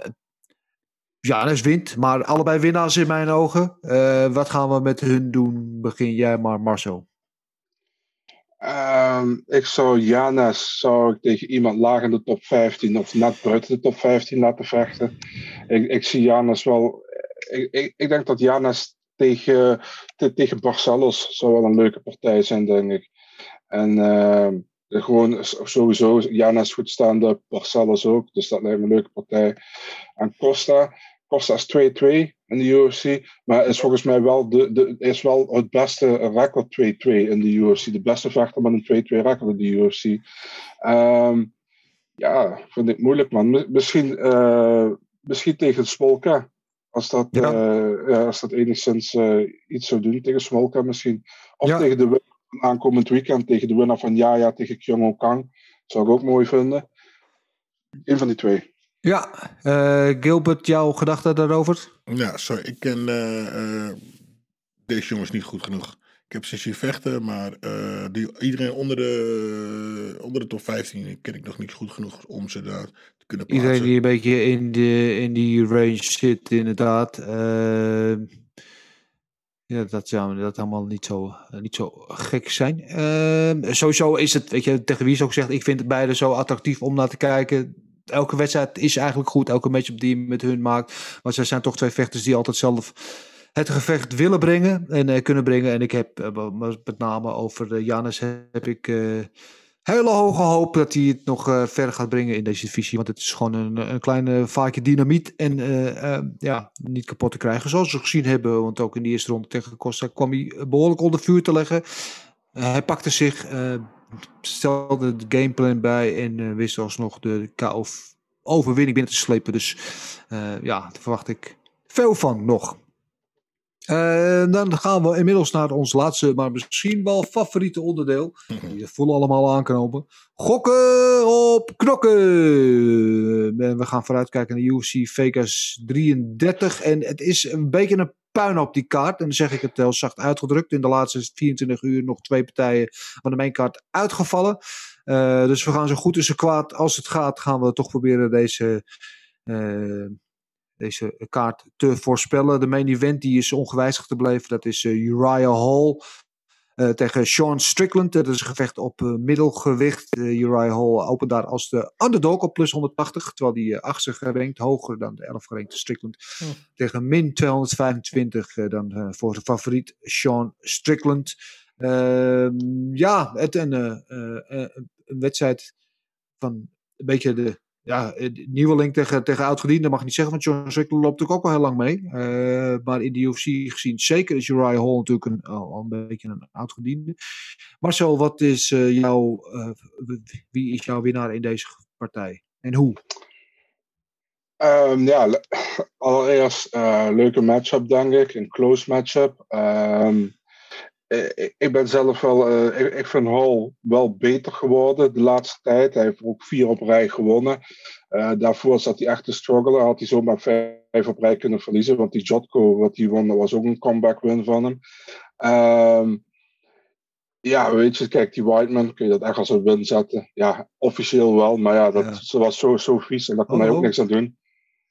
Janis wint. Maar allebei winnaars in mijn ogen. Eh, wat gaan we met hun doen? Begin jij maar Marcel. Ehm, ik zou Janes zou ik tegen iemand laag in de top 15 of net buiten de top 15 laten vechten. Ik, ik zie Janes wel. Ik, ik, denk dat Janes tegen, te- tegen Barcelos zou wel een leuke partij zijn, denk ik. En ehm, gewoon sowieso, Janes goed staande, Barcelos ook. Dus dat lijkt me een leuke partij. En Costa, Costa is 2-2 in de UFC. Maar is volgens mij wel, de, de, is wel het beste record 2-2 in de UFC. De beste vechter met een 2-2 record in de UFC. Ehm, ja, vind ik moeilijk, man. Mi- Misschien, eh, misschien tegen Smolka. Als dat, Ja. eh, ja, als dat enigszins eh, iets zou doen tegen Smolka misschien. Of Ja. tegen de winnaar van aankomend weekend. Tegen de winnaar van Yaya tegen Kyung Kang. Zou ik ook mooi vinden. Een van die twee. Ja, eh, Gilbert, jouw gedachten daarover? Ja, sorry. Ik ken eh, eh, deze jongens niet goed genoeg. Ik heb ze zien vechten, maar die, iedereen onder de, onder de top 15 ken ik nog niet goed genoeg om ze daar te kunnen plaatsen. Iedereen die een beetje in, de, in die range zit, inderdaad. Ja, dat zou dat allemaal niet zo, niet zo gek zijn. Eh, sowieso is het, weet je, tegen wie is ook zegt, ik vind het beide zo attractief om naar te kijken. Elke wedstrijd is eigenlijk goed, elke matchup die je met hun maakt. Maar ze zijn toch twee vechters die altijd zelf het gevecht willen brengen en eh, kunnen brengen. En ik heb eh, met name over uh, Janus heb ik eh, hele hoge hoop dat hij het nog verder gaat brengen in deze divisie. Want het is gewoon een, kleine vaakje dynamiet en ja, niet kapot te krijgen. Zoals we gezien hebben, want ook in de eerste ronde tegen Costa kwam hij behoorlijk onder vuur te leggen. Hij pakte zich, stelde de gameplan bij en wist alsnog de KO overwinning binnen te slepen. Dus ja, daar verwacht ik veel van nog. Uh, dan gaan we inmiddels naar ons laatste, maar misschien wel favoriete onderdeel. Die voelen allemaal aanknopen. Gokken op knokken! En we gaan vooruitkijken naar UFC Vegas 33. En het is een beetje een puin op die kaart. En dan zeg ik het heel zacht uitgedrukt. In de laatste 24 uur nog twee partijen van de mainkaart uitgevallen. Uh, dus we gaan zo goed en zo kwaad als het gaat, gaan we toch proberen deze... Uh, deze kaart te voorspellen. De main event die is ongewijzigd gebleven. Dat is uh, Uriah Hall uh, tegen Sean Strickland. Dat is een gevecht op uh, middelgewicht. Uriah Hall opent daar als de underdog op plus 180. Terwijl die achtste gerankt, hoger dan de 11 gerankte Strickland. Oh. Tegen min 225 dan voor de favoriet Sean Strickland. Ehm, ja, het een, een wedstrijd van een beetje de ja, nieuweling tegen, tegen oud-gediende mag ik niet zeggen, want John Strickland loopt natuurlijk ook al heel lang mee. Uh, maar in de UFC gezien, zeker is Uriah Hall natuurlijk een, al een beetje een oud-gediende. Marcel, wat is uh, jouw, wie is jouw winnaar in deze partij en hoe? Um, ja, allereerst leuke matchup denk ik, een close matchup. Um, ik, ik ben zelf wel, uh, ik, ik, vind Hall wel beter geworden de laatste tijd. Hij heeft ook vier op rij gewonnen. Uh, daarvoor zat hij echt te struggelen. Had hij zomaar vijf op rij kunnen verliezen. Want die Jotko, wat hij won, dat was ook een comeback win van hem. Um, ja, weet je, kijk, die Whiteman, kun je dat echt als een win zetten? Ja, officieel wel. Maar ja, dat ja. was zo, zo vies en daar kon oh, hij ook niks aan doen.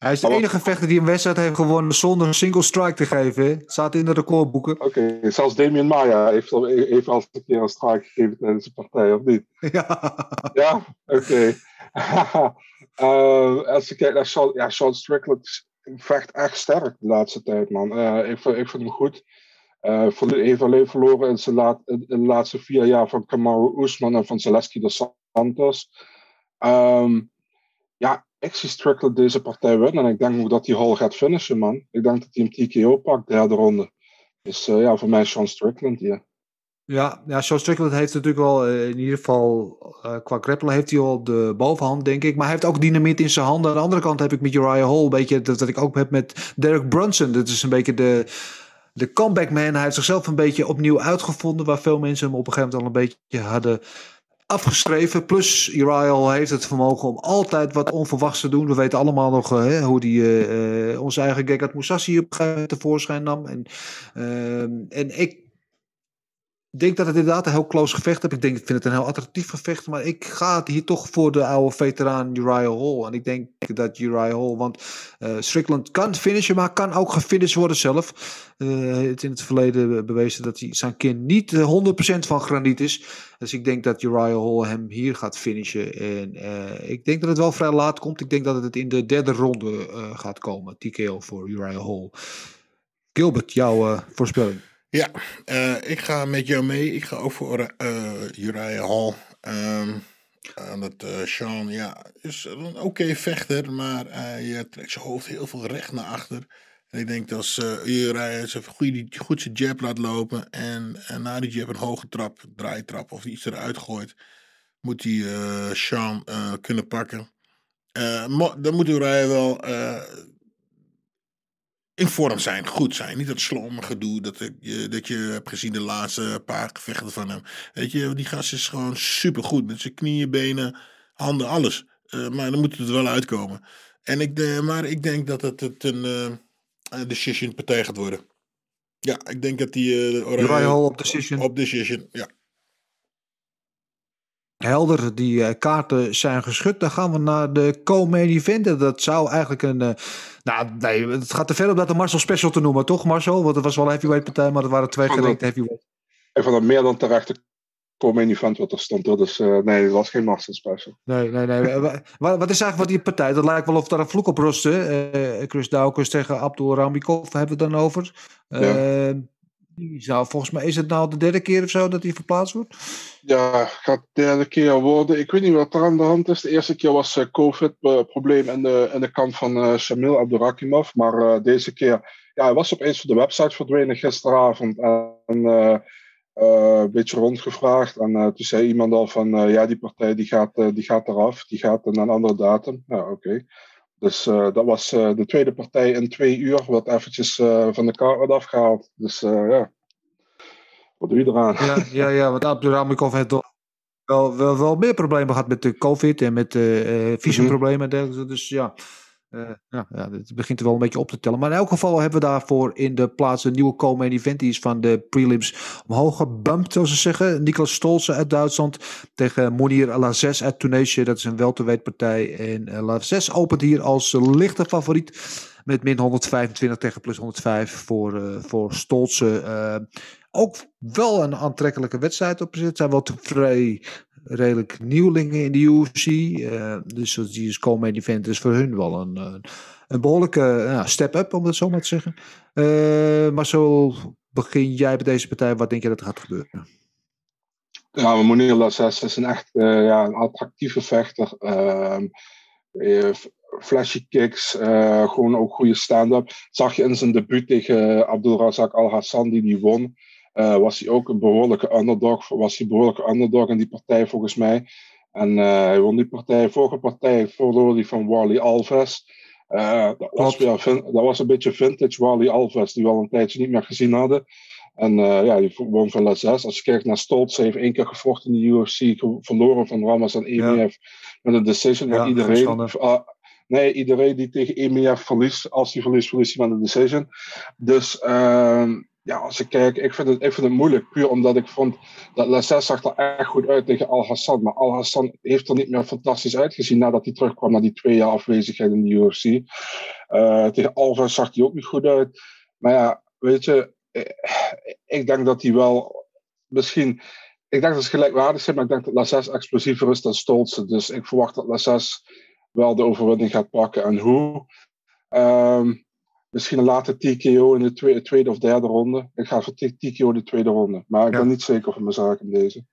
Hij is de enige vechter die een wedstrijd heeft gewonnen zonder een single strike te geven. Staat in de recordboeken. Oké, okay. zelfs Damien Maya heeft al, heeft al een keer een strike gegeven tijdens de partij, of niet? Ja. Ja? Oké. Okay. uh, als je kijkt naar Sean, ja, Sean Strickland vecht echt sterk de laatste tijd, man. Uh, ik, ik vind hem goed. Uh, heeft alleen verloren in, zijn laat, in, de laatste vier jaar van Kamaru Usman en van Zaleski dos Santos. Um, ja, Strickland deze partij winnen. En ik denk ook dat hij Hall gaat finishen, man. Ik denk dat hij hem TKO pakt, derde ronde. Dus uh, ja, voor mij Sean Strickland hier. Ja, ja, Sean Strickland heeft natuurlijk wel, uh, in ieder geval uh, qua grappelen heeft hij al de bovenhand, denk ik. Maar hij heeft ook dynamiet in zijn handen. Aan de andere kant heb ik met Uriah Hall een beetje dat, dat ik ook heb met Derek Brunson. Dat is een beetje de, de comeback man. Hij heeft zichzelf een beetje opnieuw uitgevonden. Waar veel mensen hem op een gegeven moment al een beetje hadden afgestreven. Plus Uriah heeft het vermogen om altijd wat onverwachts te doen. We weten allemaal nog uh, hoe die uh, onze eigen Gegard Moussassi op tevoorschijn nam. En, ehm, en ik denk dat het inderdaad een heel close gevecht is. Ik, denk, ik vind het een heel attractief gevecht. Maar ik ga hier toch voor de oude veteraan Uriah Hall. En ik denk dat Uriah Hall... Want uh, Strickland kan finishen, maar kan ook gefinished worden zelf. Uh, het in het verleden bewezen dat hij zijn kind niet 100% van graniet is. Dus ik denk dat Uriah Hall hem hier gaat finishen. En ik denk dat het wel vrij laat komt. Ik denk dat het in de derde ronde gaat komen. TKO voor Uriah Hall. Gilbert, jouw voorspelling. Ja, uh, ik ga met jou mee. Ik ga ook voor uh, Uriah Hall. Um, Sean, ja, is een oké vechter, maar hij trekt zijn hoofd heel veel recht naar achter. En ik denk dat als Uriah zijn goed, goed zijn jab laat lopen en, en na die jab een hoge trap, draaitrap of iets eruit gooit, moet hij Sean kunnen pakken. dan moet Uriah wel in vorm zijn, goed zijn. Niet dat slomme gedoe dat, je, dat je hebt gezien de laatste paar gevechten van hem. Weet je, die gast is gewoon supergoed. Met zijn knieën, benen, handen, alles. Uh, maar dan moet het er wel uitkomen. En ik, de, maar ik denk dat het, het een uh, decision partij gaat worden. Ja, ik denk dat die... Uh, Oranje op decision. Op decision, ja. Helder, die uh, kaarten zijn geschud. Dan gaan we naar de co-main event. Dat zou eigenlijk een... Uh, nou, nee, het gaat te ver om dat een Marcel Special te noemen, toch Marcel? Want het was wel een heavyweight partij, maar het waren twee gelijke heavyweight. Ik vond meer dan terecht co-main event wat er stond. Dus uh, nee, het was geen Marcel Special. Nee, nee, nee. wat, is eigenlijk wat die partij? Dat lijkt wel of daar een vloek op rustte. Chris Daukers tegen Abdul Ramikov hebben we het dan over. Ja. Die zou, volgens mij is het nou de derde keer of zo dat hij verplaatst wordt? Ja, gaat de derde keer worden. Ik weet niet wat er aan de hand is. De eerste keer was uh, COVID-probleem in de, in de kant van uh, Shamil Abdurakimov. Maar uh, deze keer, ja, hij was opeens van de website verdwenen gisteravond. En een beetje rondgevraagd. En toen zei iemand al van, ja, die partij die gaat, die gaat eraf. Die gaat naar een andere datum. Ja, oké. Okay. Dus uh, dat was uh, de tweede partij in twee uur, wat eventjes uh, van de kaart werd afgehaald. Dus ja, wat doe je eraan? Ja, ja, ja want Abduramikov heeft wel, wel, wel meer problemen gehad met de COVID en met visumproblemen en dergelijke. Dus ja, uh, ja, ja, het begint er wel een beetje op te tellen. Maar in elk geval hebben we daarvoor in de plaats een nieuwe co-main event. Die is van de prelims omhoog gebumpt, zoals ze zeggen. Niklas Stolze uit Duitsland tegen Monir Lazes uit Tunesië. Dat is een welterweetpartij. En uh, Lazes opent hier als lichte favoriet. Met min 125 tegen plus 105 voor, uh, voor Stolze. ook wel een aantrekkelijke wedstrijd op Het zijn wel vrij redelijk nieuwelingen in de UFC. Uh, eh, dus die is komen event is voor hun wel een, een, een behoorlijke uh, step-up, om het zo maar te zeggen. Uh, maar zo begin jij bij deze partij. Wat denk je dat er gaat gebeuren? Ja, Monier Lasses is een echt ja, een attractieve vechter. Ehm, flashy kicks, gewoon ook goede stand-up. Zag je in zijn debuut tegen Abdul Razak Al Hassan, die die won. Uh, was hij ook een behoorlijke underdog. Was hij behoorlijke underdog in die partij volgens mij. En uh, hij won die partij. Vorige partij verloor hij van Wally Alves. Uh, dat, was weer, dat was een beetje vintage Wally Alves, die we al een tijdje niet meer gezien hadden. En ja, die won van La 6. Als je kijkt naar Stoltz, hij heeft één keer gevochten in de UFC, verloren van Ramos en EMF met een decision. Ja, iedereen, uh, nee, iedereen die tegen EMF verliest, als hij verliest, verliest hij met een decision. Dus uh, ja, als ik kijk, ik vind, het, ik het moeilijk. Puur omdat ik vond dat La 6 zag er echt goed uit tegen Al Hassan. Maar Al Hassan heeft er niet meer fantastisch uitgezien nadat hij terugkwam naar die twee jaar afwezigheid in de UFC. Uh, tegen Alvarez zag hij ook niet goed uit. Maar ja, weet je, eh, ik denk dat hij wel misschien. Ik denk dat ze gelijkwaardig zijn, maar ik denk dat La 6 explosiever is dan Stolze. Dus ik verwacht dat La 6 wel de overwinning gaat pakken. En hoe? Um, Misschien een late TKO in de tweede, tweede, of derde ronde. Ik ga voor TKO de tweede ronde. Maar ik ben niet zeker van mijn zaak in deze.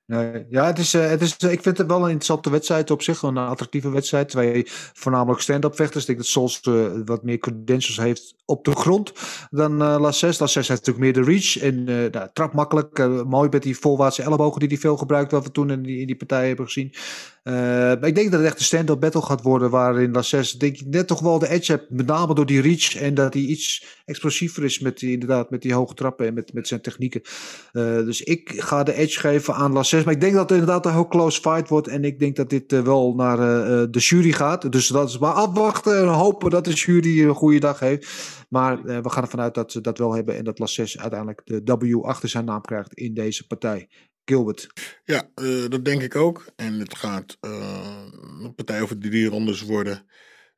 Ja, het is, uh, het is, ik vind het wel een interessante wedstrijd op zich. Een attractieve wedstrijd. Twee voornamelijk stand-up vechters. Ik denk dat Sols uh, wat meer credentials heeft op de grond dan uh, La 6. La 6 heeft natuurlijk meer de reach. En nou, trap makkelijk. mooi met die volwaartse ellebogen die hij veel gebruikt. Wat we toen in die, in die partij hebben gezien. maar ik denk dat het echt een stand-up battle gaat worden. Waarin La 6 denk ik net toch wel de edge hebt. Met name door die reach. En dat hij iets explosiever is met die, inderdaad, met die hoge trappen en met, met zijn technieken. Dus ik ga de edge geven aan La 6. Maar ik denk dat het inderdaad een heel close fight wordt. En ik denk dat dit uh, wel naar uh, de jury gaat. Dus dat is maar afwachten en hopen dat de jury een goede dag heeft. Maar we gaan ervan uit dat ze dat wel hebben. En dat La 6 uiteindelijk de W achter zijn naam krijgt in deze partij. Gilbert. Ja, dat denk ik ook. En het gaat een partij over drie rondes worden.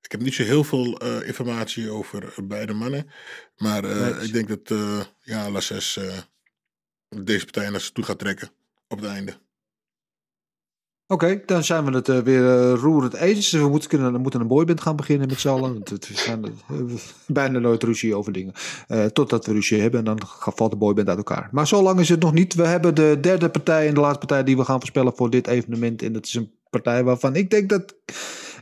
Ik heb niet zo heel veel informatie over beide mannen. Maar ik denk dat ja, Lasses deze partij naar zich toe gaat trekken op het einde. Oké, dan zijn we het weer roerend eens. We moeten, kunnen, moeten een boyband gaan beginnen met z'n allen. We zijn bijna nooit ruzie over dingen. totdat we ruzie hebben en dan valt de boyband uit elkaar. Maar zo lang is het nog niet. We hebben de derde partij en de laatste partij die we gaan voorspellen voor dit evenement. En dat is een partij waarvan ik denk dat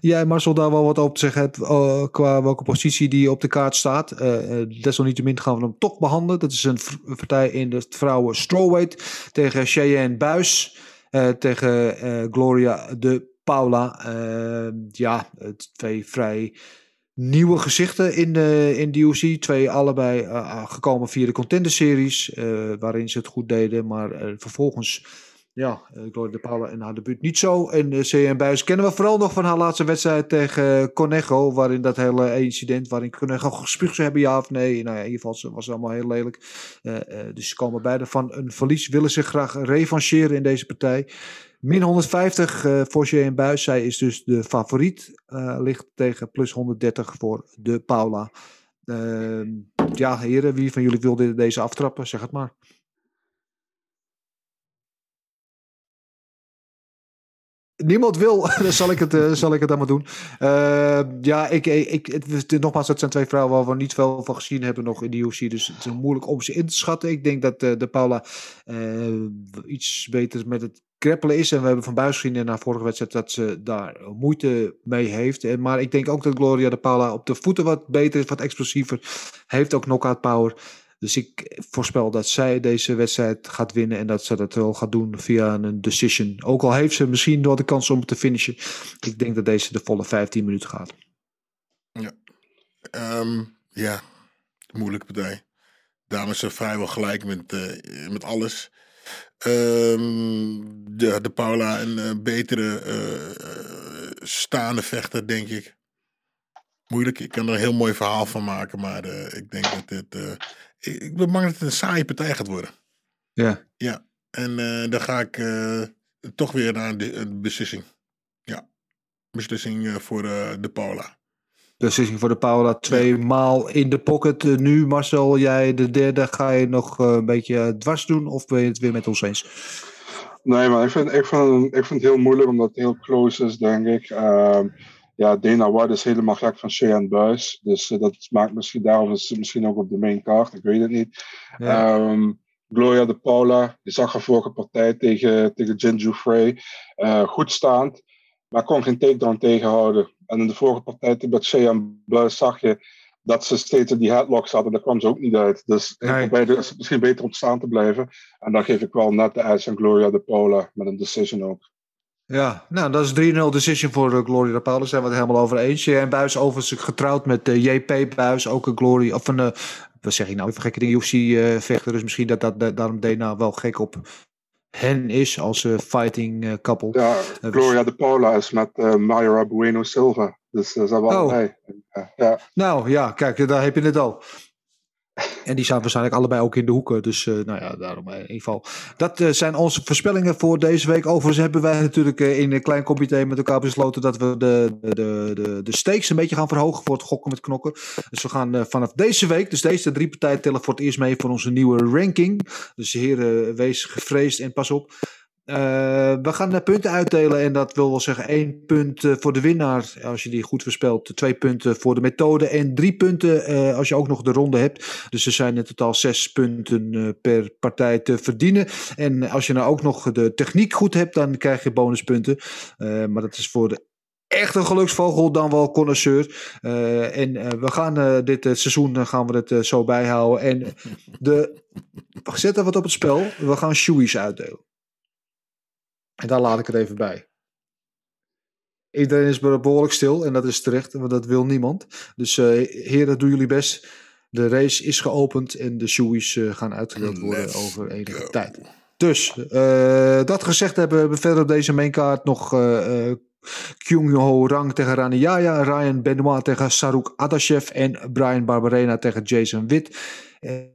jij, Marcel, daar wel wat op te zeggen hebt uh, qua welke positie die op de kaart staat. Uh, desalniettemin gaan we hem toch behandelen. Dat is een partij in de vrouwen strawweight tegen Cheyenne Buis. Tegen Gloria de Paula. ja, twee vrij nieuwe gezichten in de, in UFC. Twee allebei gekomen via de Contender Series. waarin ze het goed deden. Maar vervolgens ja, Gloria de Paula en haar debuut niet zo. En uh, CM Buis kennen we vooral nog van haar laatste wedstrijd tegen Conejo. Waarin dat hele incident, waarin Conejo gespuugd zou hebben, ja of nee. Nou ja, in ieder geval was het allemaal heel lelijk. Dus ze komen beide van een verlies. Willen zich graag revancheren in deze partij. Min 150 uh, voor CM Buis. Zij is dus de favoriet. ligt tegen plus 130 voor de Paula. Ehm, ja, heren, wie van jullie wil deze aftrappen? Zeg het maar. Niemand wil, dan zal ik het, uh, zal ik het dan maar doen. Uh, ja, ik, ik, nogmaals, dat zijn twee vrouwen waar we niet veel van gezien hebben nog in de UFC. Dus het is moeilijk om ze in te schatten. Ik denk dat uh, de Paula iets beter met het kreppelen is. En we hebben van Buis gezien in haar vorige wedstrijd dat ze daar moeite mee heeft. Maar ik denk ook dat Gloria de Paula op de voeten wat beter is, wat explosiever. Heeft ook knockout power. Dus ik voorspel dat zij deze wedstrijd gaat winnen en dat ze dat wel gaat doen via een decision. Ook al heeft ze misschien wel de kans om te finishen. Ik denk dat deze de volle 15 minuten gaat. Ja, um, ja. moeilijke partij. Dames zijn vrijwel gelijk met, uh, met alles. Um, de, de Paula een uh, betere uh, staande vechter, denk ik. Moeilijk, ik kan er een heel mooi verhaal van maken, maar ik denk dat dit ik ben bang dat het een saaie partij gaat worden. Ja. Ja. En uh, dan ga ik uh, toch weer naar de, de beslissing. Ja. Beslissing uh, voor de Paula. Beslissing voor de Paula. Twee maal in de pocket. nu Marcel, jij de derde. Ga je nog een beetje dwars doen? Of ben je het weer met ons eens? Nee, maar ik vind, ik vind, ik vind het heel moeilijk omdat het heel close is, denk ik. Uh, ja, Dana White is helemaal gek van Cheyenne Buis. Dus uh, dat maakt misschien daarom is misschien ook op de main card. Ik weet het niet. Ja. Um, Gloria de Paula, die zag haar vorige partij tegen, tegen Jinju Frey. Uh, goed staand, maar kon geen takedown tegenhouden. En in de vorige partij met Cheyenne Buis zag je dat ze steeds in die headlock zat en daar kwam ze ook niet uit. Dus nee. bij is het misschien beter om staan te blijven. En dan geef ik wel net de edge aan Gloria de Paula met een decision ook. Ja, nou dat is 3-0 decision voor uh, Glory Rapal. Daar zijn we het helemaal over eens. En Buis overigens getrouwd met uh, eh, JP Buis, ook een Glory, of een uh, wat zeg ik nou, even gekke dingen, UFC-vechter. dus misschien dat, dat, dat daarom Dana wel gek op hen is als fighting couple. Ja, Gloria de Paula is met Mayra Bueno Silva. Dus ze hebben Oh. allebei. ja. Nou ja, kijk, daar heb je het al. En die staan waarschijnlijk allebei ook in de hoeken. Dus uh, nou ja, daarom in ieder geval. Dat uh, zijn onze voorspellingen voor deze week. Overigens hebben wij natuurlijk in een klein comité met elkaar besloten dat we de, de, de, de stakes een beetje gaan verhogen voor het gokken met knokken. Dus we gaan vanaf deze week, dus deze drie partijen tellen voor het eerst mee voor onze nieuwe ranking. Dus heren, wees gevreesd en pas op. Uh, we gaan de punten uitdelen en dat wil wel zeggen één punt uh, voor de winnaar als je die goed voorspelt, twee punten voor de methode en drie punten uh, als je ook nog de ronde hebt. Dus er zijn in totaal zes punten per partij te verdienen. En als je nou ook nog de techniek goed hebt, dan krijg je bonuspunten. maar dat is voor de echt een geluksvogel dan wel connoisseur. en we gaan dit seizoen gaan we het zo bijhouden. En de, zet er wat op het spel. We gaan shoeies uitdelen. En daar laat ik het even bij. Iedereen is behoorlijk stil en dat is terecht, want dat wil niemand. Dus uh, heren, doen jullie best. De race is geopend en de shoeies uh, gaan uitgedeeld worden Let's over enige go. tijd. Dus, uh, dat gezegd hebben we verder op deze mainkaart nog Ho Rang tegen Rani Yaya, Ryan Benoit tegen Saruk Adashev en Brian Barberena tegen Jason Witt.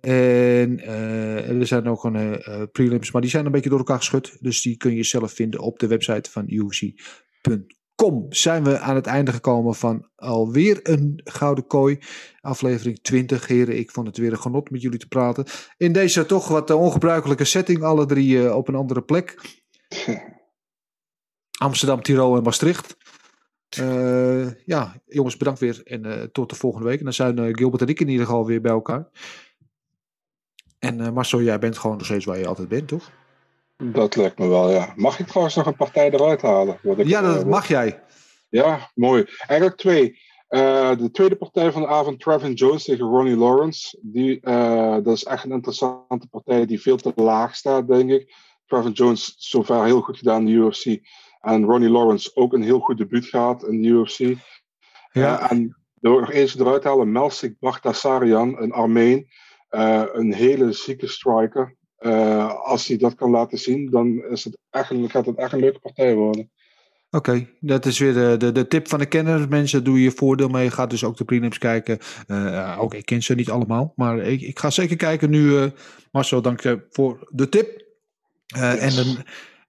En uh, er zijn ook een uh, prelims, maar die zijn een beetje door elkaar geschud. Dus die kun je zelf vinden op de website van UFC.com. Zijn we aan het einde gekomen van alweer een Gouden Kooi. Aflevering 20. Heren, ik vond het weer een genot met jullie te praten. In deze toch wat ongebruikelijke setting. Alle drie op een andere plek. Amsterdam, Tirol en Maastricht. Uh, ja, jongens, bedankt weer en uh, tot de volgende week. En dan zijn uh, Gilbert en ik in ieder geval weer bij elkaar. En Marcel, jij bent gewoon nog steeds waar je altijd bent, toch? Dat lijkt me wel, ja. Mag ik trouwens nog een partij eruit halen? Ik, ja, dat mag jij. Ja, mooi. Eigenlijk twee. de tweede partij van de avond, Trevin Jones tegen Ronnie Lawrence. Die, dat is echt een interessante partij die veel te laag staat, denk ik. Trevin Jones zover heel goed gedaan in de UFC. En Ronnie Lawrence ook een heel goed debuut gehad in de UFC. Ja. Uh, en door nog eens eruit te halen, Melsik Baghdasaryan, een Armeen. Uh, een hele zieke striker. Uh, als hij dat kan laten zien, dan is het echt, gaat het echt een leuke partij worden. Oké, okay, dat is weer de, de, de tip van de kenner. Mensen, doe je voordeel mee. Ga dus ook de prelims kijken. Uh, ook ik ken ze niet allemaal. Maar ik, ik ga zeker kijken nu. Uh, Marcel, dank je voor de tip. Uh, yes. En dan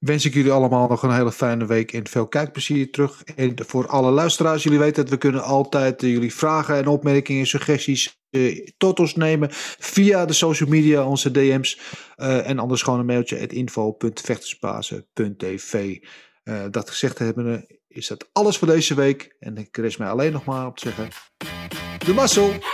wens ik jullie allemaal nog een hele fijne week en veel kijkplezier terug. En voor alle luisteraars, jullie weten dat we kunnen altijd uh, jullie vragen en opmerkingen, suggesties uh, tot ons nemen via de social media, onze DM's. Uh, en anders gewoon een mailtje at info.vechtersbazen.tv. dat gezegd hebben, is dat alles voor deze week. En ik rest mij alleen nog maar op te zeggen. De muscle.